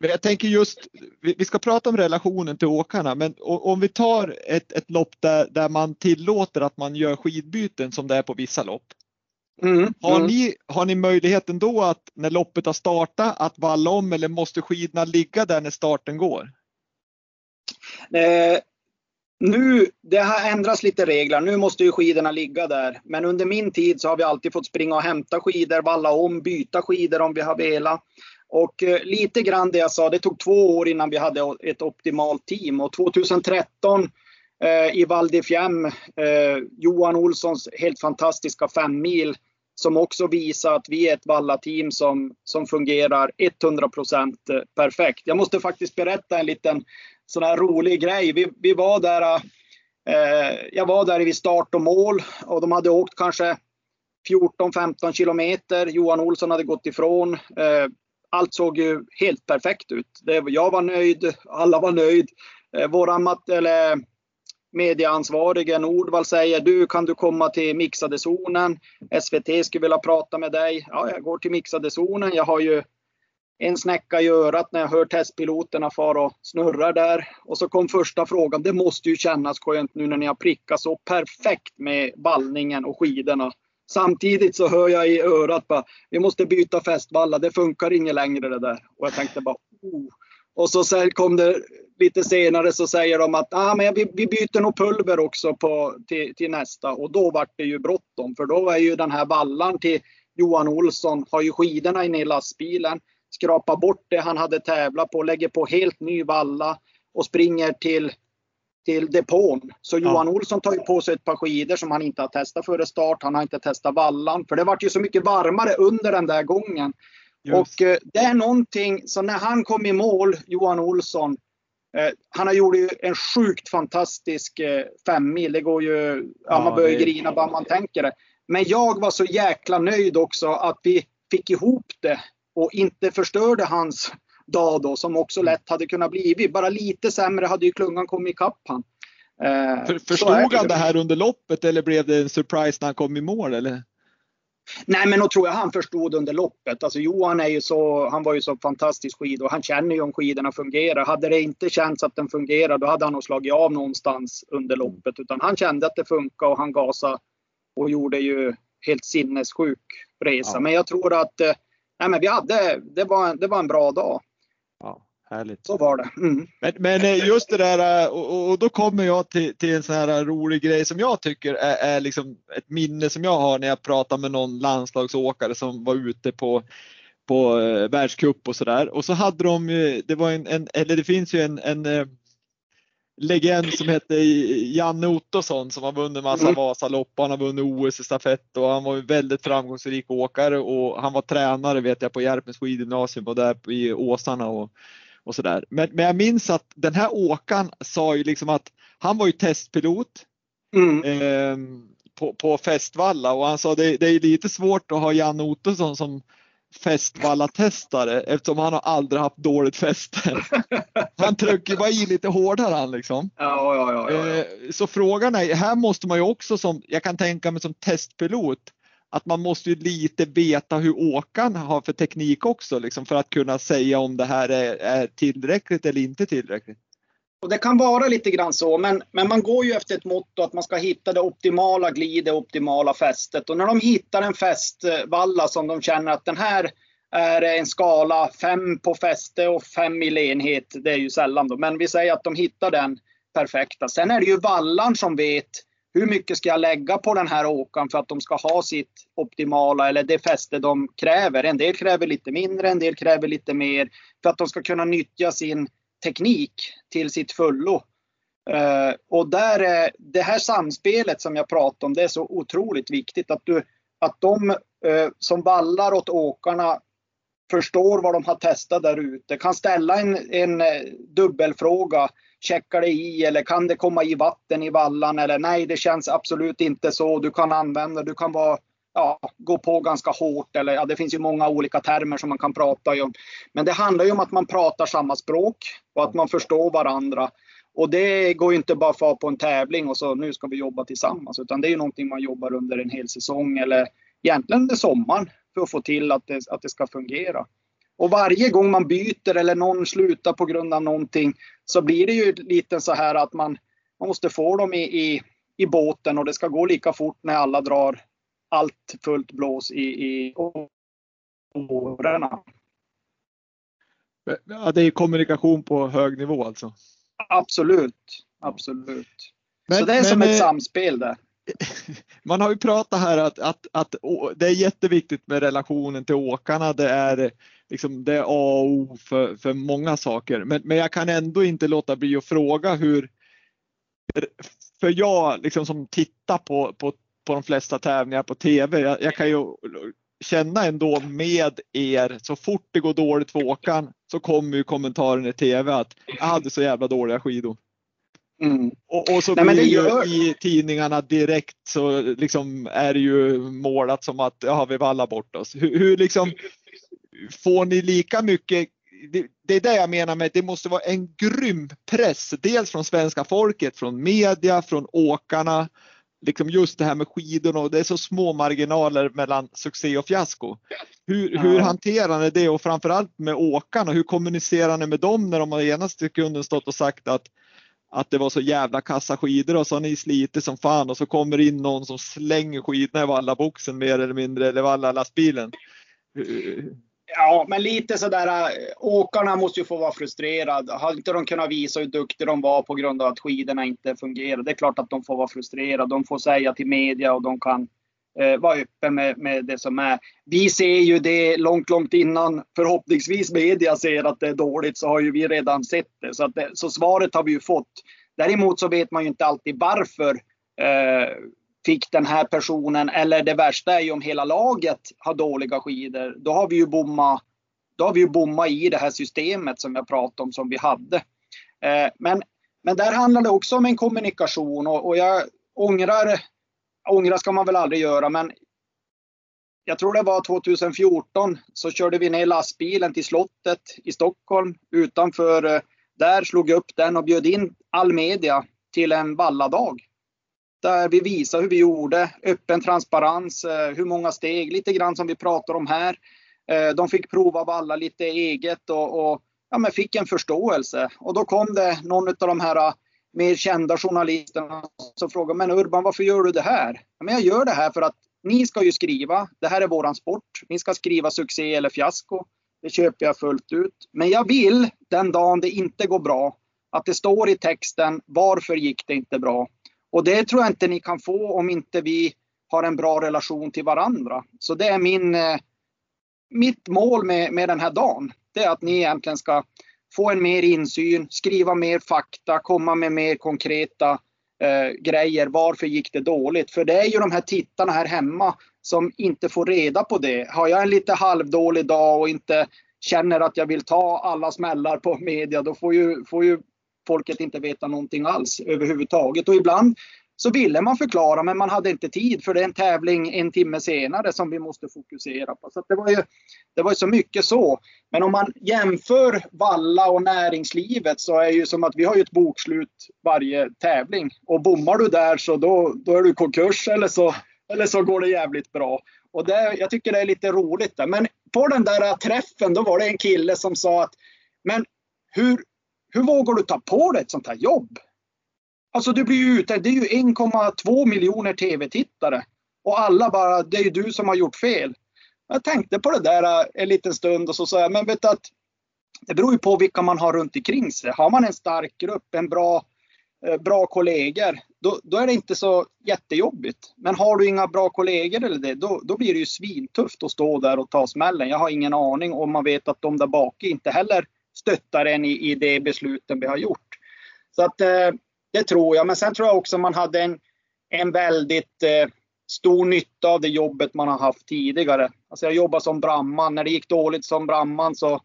Men jag tänker just, vi ska prata om relationen till åkarna, men om vi tar ett, ett lopp där, där man tillåter att man gör skidbyten som det är på vissa lopp. Mm, har, mm. Ni, har ni möjligheten då att när loppet har startat att valla om eller måste skidorna ligga där när starten går? Eh, nu, det har ändrats lite regler. Nu måste ju skidorna ligga där. Men under min tid så har vi alltid fått springa och hämta skidor, valla om, byta skidor om vi har velat. Och eh, lite grann det jag sa, det tog två år innan vi hade ett optimalt team. Och 2013 eh, i Val di Fiemme, eh, Johan Olssons helt fantastiska femmil som också visar att vi är ett Valla-team som, som fungerar 100 eh, perfekt. Jag måste faktiskt berätta en liten sån här rolig grej. Vi, vi var där, eh, jag var där vid start och mål och de hade åkt kanske 14-15 kilometer. Johan Olsson hade gått ifrån. Eh, allt såg ju helt perfekt ut. Jag var nöjd, alla var nöjd. Eh, våran mat, eller, medieansvarige Nordvall säger du kan du komma till mixade zonen. SVT skulle vilja prata med dig. Ja, jag går till mixade zonen. Jag har ju en snäcka i örat när jag hör testpiloterna fara och snurrar där. Och så kom första frågan. Det måste ju kännas skönt nu när ni har prickat så perfekt med vallningen och skidorna. Samtidigt så hör jag i örat bara, vi måste byta fästvalla, det funkar inget längre det där. Och jag tänkte bara, oh. Och så kom det lite senare så säger de att ah, men vi, vi byter nog pulver också på, till, till nästa. Och då vart det ju bråttom för då är ju den här vallan till Johan Olsson, har ju skidorna inne i lastbilen skrapar bort det han hade tävlat på, lägger på helt ny valla och springer till, till depån. Så Johan ja. Olsson tar ju på sig ett par skidor som han inte har testat före start. Han har inte testat vallan. För det vart ju så mycket varmare under den där gången. Just. Och eh, det är någonting, så när han kom i mål, Johan Olsson, eh, han har gjort en sjukt fantastisk eh, femmil. Det går ju, ja, man börjar det... grina bara man tänker det. Men jag var så jäkla nöjd också att vi fick ihop det och inte förstörde hans dag då som också lätt hade kunnat bli. Bara lite sämre hade ju klungan kommit ikapp han. Eh, För, förstod han det här under loppet eller blev det en surprise när han kom i mål? Eller? Nej, men då tror jag han förstod under loppet. Alltså Johan är ju så, han var ju så fantastisk skid och han känner ju om skidorna fungerar. Hade det inte känts att den fungerar, då hade han nog slagit av någonstans under loppet. Utan han kände att det funkade och han gasade och gjorde ju helt sinnessjuk resa. Ja. Men jag tror att eh, nej, men vi hade, det var, det var en bra dag. Härligt. Så var det. Mm. Men, men, eh, just det där eh, och, och, då kommer jag till, till en sån här rolig grej som jag tycker är, är liksom ett minne som jag har när jag pratar med någon landslagsåkare som var ute på på eh, världscup och sådär. Och så hade de, det var en, en, eller det finns ju en, en legend som hette Janne Ottosson som har vunnit massa mm. Vasalopp. Han har vunnit OS i stafett och han var en väldigt framgångsrik åkare och han var tränare vet jag på Järpens skidgymnasium och där i Åsarna och, och sådär. Men, men jag minns att den här åkaren sa ju liksom att han var ju testpilot mm. eh, på, på Festvalla och han sa det, det är lite svårt att ha Janne Ottosson som Festvalla-testare eftersom han har aldrig haft dåligt fäste. Han trycker bara i lite hårdare han liksom. Ja, ja, ja, ja, eh, Så frågan är, här måste man ju också som, jag kan tänka mig som testpilot, att man måste ju lite veta hur åkaren har för teknik också liksom, för att kunna säga om det här är, är tillräckligt eller inte tillräckligt. Och det kan vara lite grann så, men, men man går ju efter ett motto att man ska hitta det optimala glidet, optimala fästet. Och när de hittar en fästvalla som de känner att den här är en skala 5 på fäste och 5 i lenhet, det är ju sällan då, men vi säger att de hittar den perfekta. Sen är det ju vallan som vet hur mycket ska jag lägga på den här åkaren för att de ska ha sitt optimala eller det fäste de kräver. En del kräver lite mindre, en del kräver lite mer för att de ska kunna nyttja sin teknik till sitt fullo. Eh, och där är det här samspelet som jag pratade om, det är så otroligt viktigt att, du, att de eh, som vallar åt åkarna förstår vad de har testat där ute, kan ställa en, en eh, dubbelfråga. Checkar det i eller kan det komma i vatten i vallan eller nej, det känns absolut inte så. Du kan använda, du kan vara ja, gå på ganska hårt. Eller, ja, det finns ju många olika termer som man kan prata om. Men det handlar ju om att man pratar samma språk och att man förstår varandra. Och det går ju inte bara för på en tävling och så nu ska vi jobba tillsammans. Utan det är ju någonting man jobbar under en hel säsong eller egentligen under sommaren för att få till att det, att det ska fungera. Och varje gång man byter eller någon slutar på grund av någonting så blir det ju lite så här att man, man måste få dem i, i, i båten och det ska gå lika fort när alla drar allt fullt blås i, i årorna. Ja, det är kommunikation på hög nivå alltså? Absolut, absolut. Men, så det är men, som ett samspel där. Man har ju pratat här att, att, att det är jätteviktigt med relationen till åkarna. Det är, liksom, det är A och O för, för många saker. Men, men jag kan ändå inte låta bli att fråga hur, för jag liksom som tittar på, på, på de flesta tävlingar på TV, jag, jag kan ju känna ändå med er, så fort det går dåligt för åkaren så kommer ju kommentaren i TV att jag hade så jävla dåliga skidor. Mm. Och, och, så Nej, blir det ju gör... i tidningarna direkt så liksom är det ju målat som att ja, vi vallar bort oss. Hur, hur liksom får ni lika mycket det, det, är det jag menar med det måste vara en grym press, dels från svenska folket, från media, från åkarna. Liksom just det här med skidorna och det är så små marginaler mellan succé och fiasko. Hur, ja. hur hanterar ni det och framförallt med åkarna? Hur kommunicerar ni med dem när de har ena sekunden stått och sagt att att det var så jävla kassa skidor och så har ni slitit som fan och så kommer in någon som slänger skidorna i vallaboxen mer eller mindre eller vallalastbilen. Ja, men lite sådär, äh, åkarna måste ju få vara frustrerade. Har inte de kunnat visa hur duktiga de var på grund av att skidorna inte fungerade? det är klart att de får vara frustrerade. De får säga till media och de kan eh, vara öppen med, med det som är. Vi ser ju det långt, långt innan förhoppningsvis media ser att det är dåligt så har ju vi redan sett det. Så, att det, så svaret har vi ju fått. Däremot så vet man ju inte alltid varför eh, fick den här personen, eller det värsta är ju om hela laget har dåliga skidor. Då har vi ju bommat då har vi ju bommat i det här systemet som jag pratade om som vi hade. Eh, men, men där handlar det också om en kommunikation och, och jag ångrar, ångra ska man väl aldrig göra, men jag tror det var 2014 så körde vi ner lastbilen till slottet i Stockholm utanför eh, där, slog upp den och bjöd in all media till en valladag. Där vi visar hur vi gjorde, öppen transparens, eh, hur många steg, lite grann som vi pratar om här. Eh, de fick prova valla lite eget och, och ja, men fick en förståelse. Och då kom det någon av de här eh, mer kända journalisterna som frågade, men Urban varför gör du det här? Ja, men jag gör det här för att ni ska ju skriva, det här är våran sport. Ni ska skriva succé eller fiasko. Det köper jag fullt ut. Men jag vill den dagen det inte går bra, att det står i texten varför gick det inte bra? Och det tror jag inte ni kan få om inte vi har en bra relation till varandra. Så det är min, eh, mitt mål med, med den här dagen. Det är att ni egentligen ska få en mer insyn, skriva mer fakta, komma med mer konkreta eh, grejer. Varför gick det dåligt? För det är ju de här tittarna här hemma som inte får reda på det. Har jag en lite halvdålig dag och inte känner att jag vill ta alla smällar på media, då får ju, får ju folket inte veta någonting alls överhuvudtaget. Och ibland så ville man förklara men man hade inte tid för det är en tävling en timme senare som vi måste fokusera på. Så det, var ju, det var ju så mycket så. Men om man jämför Valla och näringslivet så är det ju som att vi har ju ett bokslut varje tävling. Och bommar du där så då, då är du konkurs eller så, eller så går det jävligt bra. Och det, jag tycker det är lite roligt. Där. Men på den där träffen då var det en kille som sa att men hur, hur vågar du ta på dig ett sånt här jobb? Alltså du blir ju ute, det är ju 1,2 miljoner tv-tittare. Och alla bara, det är ju du som har gjort fel. Jag tänkte på det där eh, en liten stund och så sa jag, men vet du att det beror ju på vilka man har runt omkring sig. Har man en stark grupp, en bra, eh, bra kollegor, då, då är det inte så jättejobbigt. Men har du inga bra kollegor eller det, då, då blir det ju svintufft att stå där och ta smällen. Jag har ingen aning om man vet att de där bak inte heller stöttar en i, i de besluten vi har gjort. Så att eh, det tror jag. Men sen tror jag också man hade en, en väldigt eh, stor nytta av det jobbet man har haft tidigare. Alltså jag jobbade som brandman. När det gick dåligt som brandman så,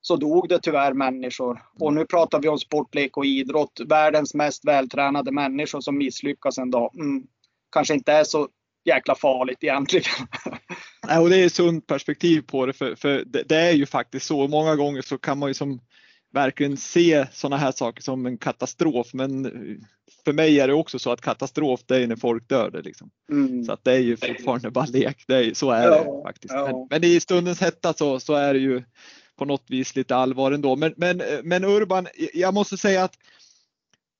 så dog det tyvärr människor. Och nu pratar vi om sportlek och idrott. Världens mest vältränade människor som misslyckas en dag. Mm, kanske inte är så jäkla farligt egentligen. Nej, och det är ett sunt perspektiv på det för, för det, det, är ju faktiskt så. Många gånger så kan man ju som verkligen se sådana här saker som en katastrof. Men för mig är det också så att katastrof det är när folk dör. Liksom. Mm. Så att det är ju fortfarande bara lek. Det är, så är ja, det faktiskt. Ja. Men, men, i stundens hetta så, så är det ju på något vis lite allvar ändå. Men, men, men Urban, jag måste säga att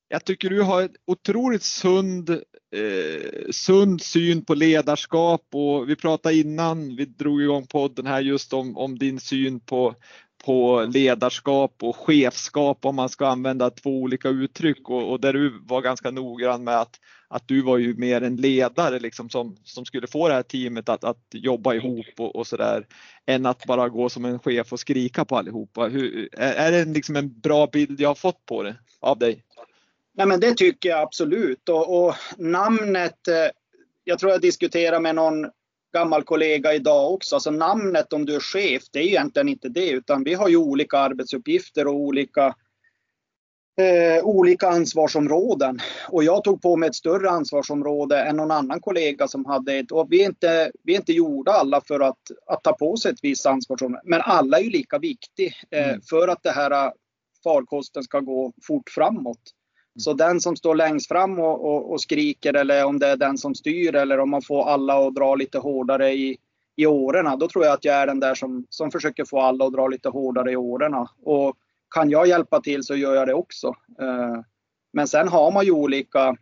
jag tycker du har en otroligt sund, eh, sund syn på ledarskap och vi pratade innan vi drog igång podden här just om, om din syn på, på ledarskap och chefskap om man ska använda två olika uttryck och, och där du var ganska noggrann med att, att du var ju mer en ledare liksom som, som skulle få det här teamet att, att jobba ihop och, och sådär än att bara gå som en chef och skrika på allihopa. Hur, är, är det liksom en bra bild jag har fått på det av dig? Nej, men det tycker jag absolut och, och namnet. Eh, jag tror jag diskuterade med någon gammal kollega idag också. Alltså namnet om du är chef, det är egentligen inte det, utan vi har ju olika arbetsuppgifter och olika eh, olika ansvarsområden. Och jag tog på mig ett större ansvarsområde än någon annan kollega som hade ett. Och vi är inte, vi är inte gjorda alla för att, att ta på sig ett visst ansvarsområde. Men alla är ju lika viktiga eh, mm. för att det här farkosten ska gå fort framåt. Så den som står längst fram och, och, och, skriker eller om det är den som styr eller om man får alla att dra lite hårdare i, i åren, då tror jag att jag är den där som, som försöker få alla att dra lite hårdare i åren. Och kan jag hjälpa till så gör jag det också. Eh, men sen har man ju olika,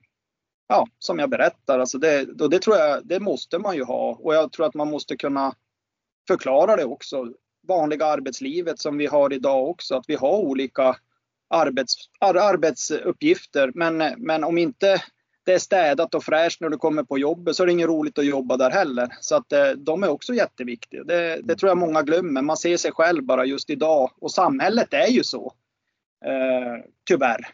ja, som jag berättar, alltså det, och det tror jag, det måste man ju ha. Och jag tror att man måste kunna förklara det också. Vanliga arbetslivet som vi har idag också, att vi har olika arbets, ar, arbetsuppgifter. Men, men om inte det är städat och fräscht när du kommer på jobbet så är det inget roligt att jobba där heller. Så att eh, de är också jätteviktiga. Det, det tror jag många glömmer. Man ser sig själv bara just idag och samhället är ju så. Eh, tyvärr.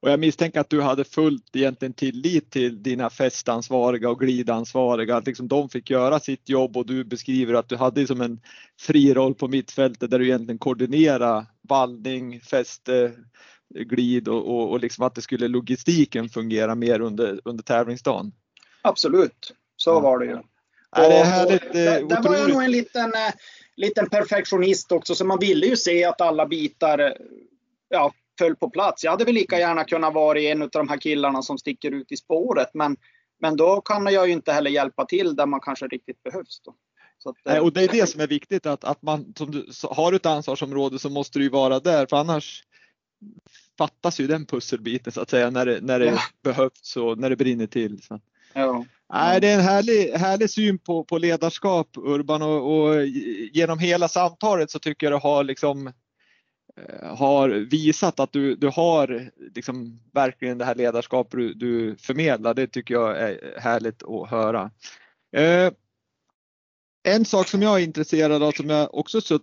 Och jag misstänker att du hade fullt egentligen tillit till dina festansvariga och glidansvariga, att liksom de fick göra sitt jobb och du beskriver att du hade som en fri roll på mittfältet där du egentligen koordinerade vallning, fäste, glid och, och, och liksom att det skulle logistiken fungera mer under, under tävlingsdagen. Absolut, så ja. var det ju. Är det härligt, och, där, där var jag nog en liten, eh, liten perfektionist också, så man ville ju se att alla bitar ja, föll på plats. Jag hade väl lika gärna kunnat vara en av de här killarna som sticker ut i spåret, men, men då kan jag ju inte heller hjälpa till där man kanske riktigt behövs. Då. Att, och det är det som är viktigt att, att man som du, har ett ansvarsområde så måste du ju vara där för annars fattas ju den pusselbiten så att säga när det, när det ja. behövs och när det brinner till. Så. Ja. Nej, det är en härlig, härlig syn på, på ledarskap Urban och, och genom hela samtalet så tycker jag du har liksom eh, Eh, har visat att du, du har liksom verkligen det här ledarskapet du, du förmedlar. Det tycker jag är härligt att höra. Eh, en sak som jag är intresserad av som jag också så,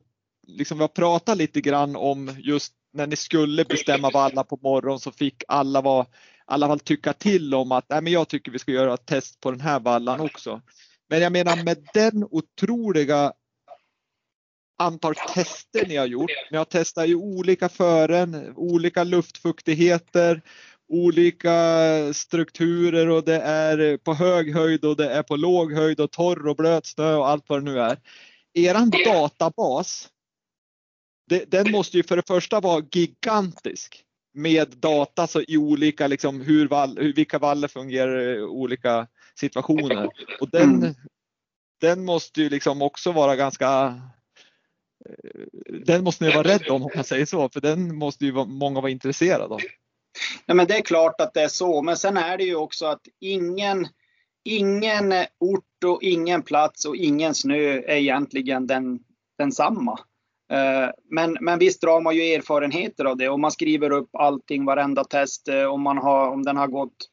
liksom har pratat lite grann om just när ni skulle bestämma valla på morgonen så fick alla vara, alla fall tycka till om att Nej, men jag tycker vi ska göra ett test på den här vallan också. Men jag menar med den otroliga antal tester ni har gjort. Ni har testat ju olika fören, olika luftfuktigheter, olika strukturer och det är på hög höjd och det är på låg höjd och torr och blöt snö och allt vad det nu är. Eran databas den måste ju för det första vara gigantisk med data så i olika, liksom, hur, vall, hur vilka vallar fungerar i olika situationer. Och den, mm. den måste ju liksom också vara ganska den måste ni vara rädd om om man säger så, för den måste ju många vara intresserade av. Nej, men det är klart att det är så, men sen är det ju också att ingen, ingen ort och ingen plats och ingen snö är egentligen den, densamma. Eh, men, men visst drar man ju erfarenheter av det och man skriver upp allting, varenda test, eh, om, man har, om den har gått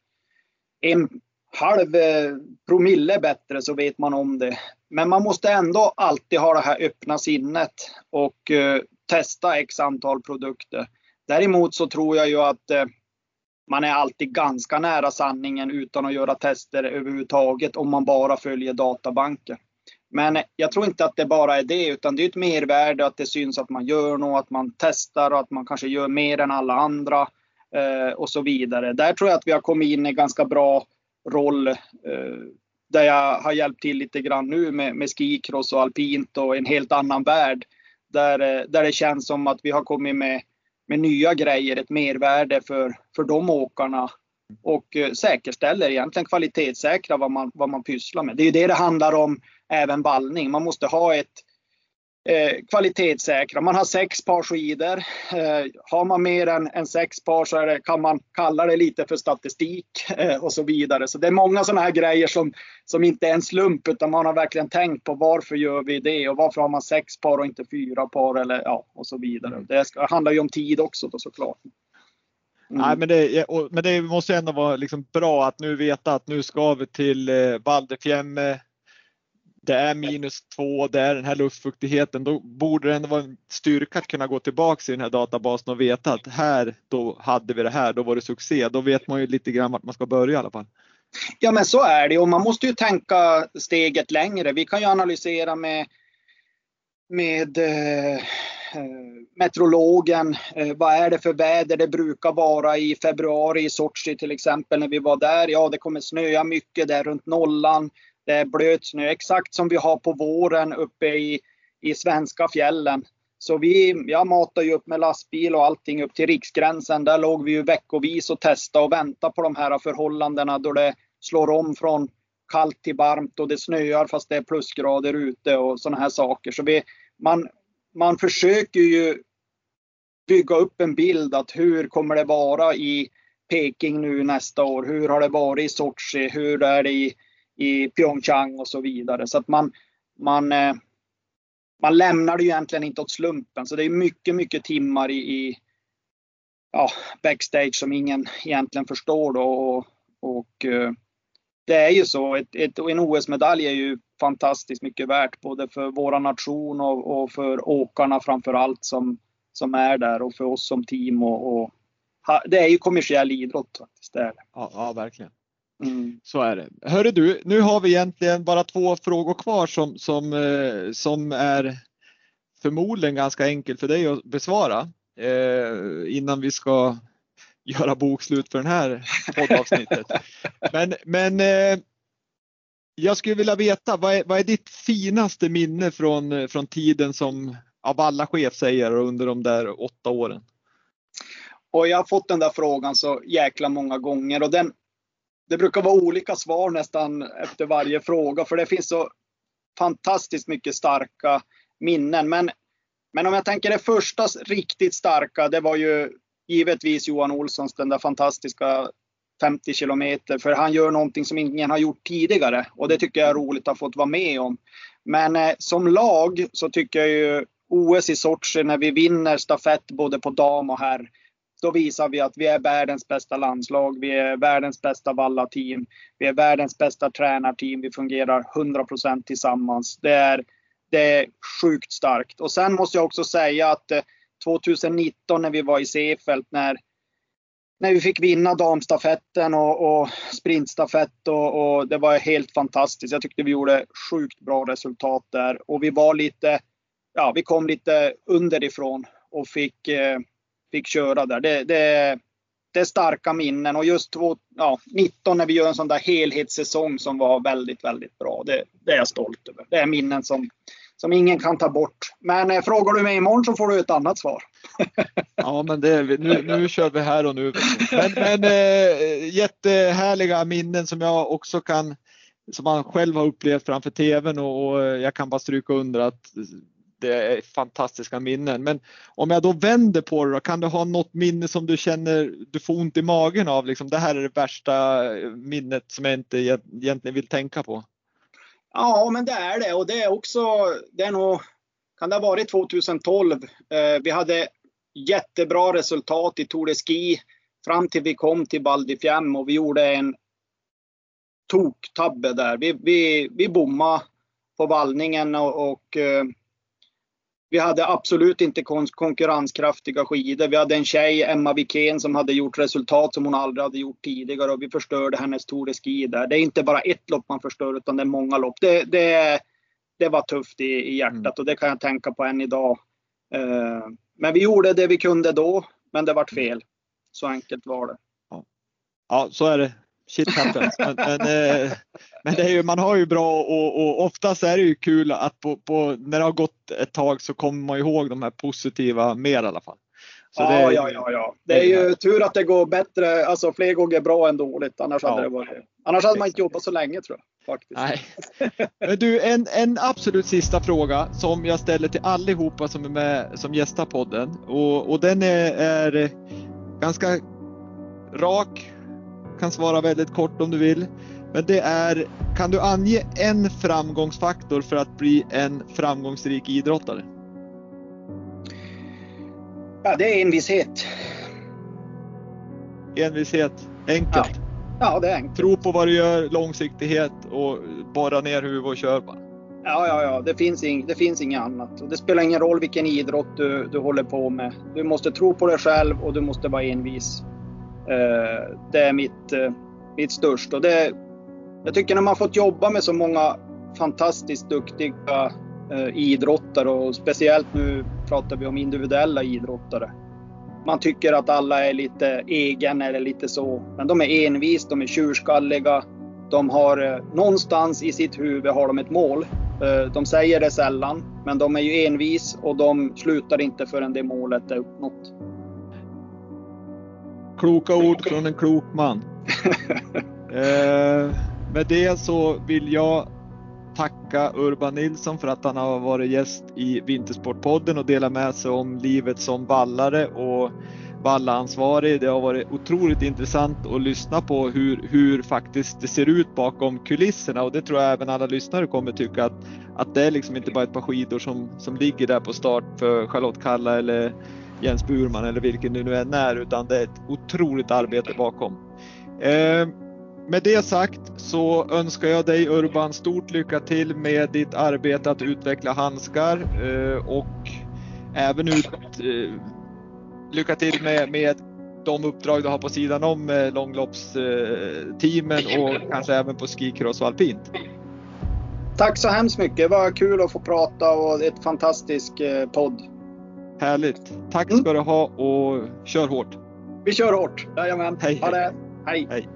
en halv eh, promille bättre så vet man om det. Men man måste ändå alltid ha det här öppna sinnet och eh, testa x antal produkter. Däremot så tror jag ju att eh, man är alltid ganska nära sanningen utan att göra tester överhuvudtaget om man bara följer databanken. Men jag tror inte att det bara är det, utan det är ett mervärde att det syns att man gör något, att man testar och att man kanske gör mer än alla andra eh, och så vidare. Där tror jag att vi har kommit in i ganska bra roll eh, där jag har hjälpt till lite grann nu med, med skikross och alpint och en helt annan värld. Där, eh, där det känns som att vi har kommit med, med nya grejer, ett mervärde för, för de åkarna och eh, säkerställer egentligen kvalitetssäkra vad man, vad man pysslar med. Det är ju det det handlar om även vallning. Man måste ha ett, eh, kvalitetssäkra. Man har sex par skidor. Eh, har man mer än, än sex par så det, kan man kalla det lite för statistik eh, och så vidare. Så det är många sådana här grejer som, som inte är en slump utan man har verkligen tänkt på varför gör vi det och varför har man sex par och inte fyra par eller ja och så vidare. Mm. Det handlar ju om tid också då såklart. Mm. Nej, men det, men det måste ändå vara liksom bra att nu veta att nu ska vi till eh, Valdefjämme det är minus två, det är den här luftfuktigheten, då borde det ändå vara en styrka att kunna gå tillbaka i den här databasen och veta att här, då hade vi det här, då var det succé. Då vet man ju lite grann vart man ska börja i alla fall. Ja men så är det och man måste ju tänka steget längre. Vi kan ju analysera med, med eh, meteorologen. Eh, vad är det för väder det brukar vara i februari i Sochi till exempel när vi var där? Ja, det kommer snöa mycket, där runt nollan. Det är blöt snö, exakt som vi har på våren uppe i, i svenska fjällen. Så vi, jag matar ju upp med lastbil och allting upp till riksgränsen. Där låg vi ju veckovis och testade och väntade på de här förhållandena då det slår om från kallt till varmt och det snöar fast det är plusgrader ute och sådana här saker. Så vi, man, man försöker ju bygga upp en bild att hur kommer det vara i Peking nu nästa år? Hur har det varit i Sochi? Hur är det i i Pyeongchang och så vidare. Så att man, man, eh, man lämnar det ju egentligen inte åt slumpen. Så det är mycket, mycket timmar i, i ja, backstage som ingen egentligen förstår. Då. Och, och eh, det är ju så, ett, ett, en OS-medalj är ju fantastiskt mycket värt både för våra nation och, och, för åkarna framför allt som, som är där och för oss som team. Och, och det är ju kommersiell idrott faktiskt. Det är det. Ja, ja, verkligen. Mm. Så är det. Hörru du, nu har vi egentligen bara två frågor kvar som, som, eh, som är förmodligen ganska enkelt för dig att besvara eh, innan vi ska göra bokslut för den här poddavsnittet. men men eh, jag skulle vilja veta, vad är, vad är ditt finaste minne från, från tiden som av alla chefsägare under de där åtta åren? Och jag har fått den där frågan så jäkla många gånger och den, det brukar vara olika svar nästan efter varje fråga för det finns så fantastiskt mycket starka minnen. Men, men om jag tänker det första riktigt starka, det var ju givetvis Johan Olssons den där fantastiska 50 kilometer, för han gör någonting som ingen har gjort tidigare och det tycker jag är roligt att ha fått vara med om. Men eh, som lag så tycker jag ju OS i Sochi när vi vinner stafett både på dam och herr då visar vi att vi är världens bästa landslag. Vi är världens bästa vallateam. Vi är världens bästa tränarteam. Vi fungerar 100% tillsammans. Det är, det är sjukt starkt. Och sen måste jag också säga att eh, 2019 när vi var i Seefeld när, när vi fick vinna damstafetten och, och sprintstafett och, och, det var helt fantastiskt. Jag tyckte vi gjorde sjukt bra resultat där och vi var lite, ja, vi kom lite underifrån och fick eh, fick köra där. Det, det, det är starka minnen och just 2019 ja, när vi gör en sån där helhetssäsong som var väldigt, väldigt bra. Det, det är jag stolt över. Det är minnen som, som ingen kan ta bort. Men eh, frågar du mig imorgon så får du ett annat svar. ja, men det, nu, nu kör vi här och nu. Men, men eh, jättehärliga minnen som jag också kan som man själv har upplevt framför tvn och, och jag kan bara stryka under att det är fantastiska minnen. Men om jag då vänder på det, kan du ha något minne som du känner du får ont i magen av? Liksom, det här är det värsta minnet som jag inte egentligen vill tänka på. Ja, men det är det och det är också, det är nog, kan det ha varit 2012? Eh, vi hade jättebra resultat i Tour de Ski fram till vi kom till Val di Fiemme och vi gjorde en toktabbe där. Vi, vi, vi bommade på vallningen och, och eh, vi hade absolut inte konkurrenskraftiga skidor. Vi hade en tjej, Emma Wikén, som hade gjort resultat som hon aldrig hade gjort tidigare och vi förstörde hennes Tour de Ski där. Det är inte bara ett lopp man förstör utan det är många lopp. Det, det, det var tufft i, i hjärtat mm. och det kan jag tänka på än idag. Uh, men vi gjorde det vi kunde då, men det vart fel. Så enkelt var det. Ja, ja så är det shit happens. Men, men, eh, men det är ju, man har ju bra och, och oftast är det ju kul att på, på, när det har gått ett tag så kommer man ihåg de här positiva mer i alla fall. Så ja, det, ja, ja, ja. Det är ju tur att det går bättre, alltså fler gånger bra än dåligt. Annars, ja. hade, det varit, annars hade man inte jobbat så länge tror jag. Faktiskt. Nej. Men du, en, en absolut sista fråga som jag ställer till allihopa som är med som gästar podden. Och, och den är, är ganska rak, kan svara väldigt kort om du vill. Men det är, kan du ange en framgångsfaktor för att bli en framgångsrik idrottare? Ja, det är envishet. Envishet, enkelt. Ja. ja, det är enkelt. Tro på vad du gör, långsiktighet och borra ner huvudet och kör bara. Ja, ja, ja. Det finns, ing, det finns inget annat. Det spelar ingen roll vilken idrott du, du håller på med. Du måste tro på dig själv och du måste vara envis. Eh, det är mitt, eh, mitt största. Det, jag tycker när man fått jobba med så många fantastiskt duktiga eh, idrottare och speciellt nu pratar vi om individuella idrottare. Man tycker att alla är lite egen eller lite så, men de är envis, de är tjurskalliga. De har eh, någonstans i sitt huvud har de ett mål. Eh, de säger det sällan, men de är ju envis och de slutar inte förrän det målet är uppnått. Kloka ord från en klok man. eh, med det så vill jag tacka Urban Nilsson för att han har varit gäst i Vintersportpodden och delat med sig om livet som vallare och vallaansvarig. Det har varit otroligt intressant att lyssna på hur, hur faktiskt det ser ut bakom kulisserna och det tror jag även alla lyssnare kommer tycka att, att det är liksom inte bara ett par skidor som, som ligger där på start för Charlotte Kalla eller Jens Burman eller vilken det nu än är utan det är ett otroligt arbete bakom. Eh, med det sagt så önskar jag dig Urban stort lycka till med ditt arbete att utveckla handskar eh, och även ut, eh, lycka till med, med de uppdrag du har på sidan om eh, långloppsteamen eh, och kanske även på skicross och alpint. Tack så hemskt mycket. Det var kul att få prata och ett fantastisk eh, podd. Härligt. Tack ska mm. du ha och kör hårt. Vi kör hårt. Jajamän. Hej. Ha det. Hej. Hej.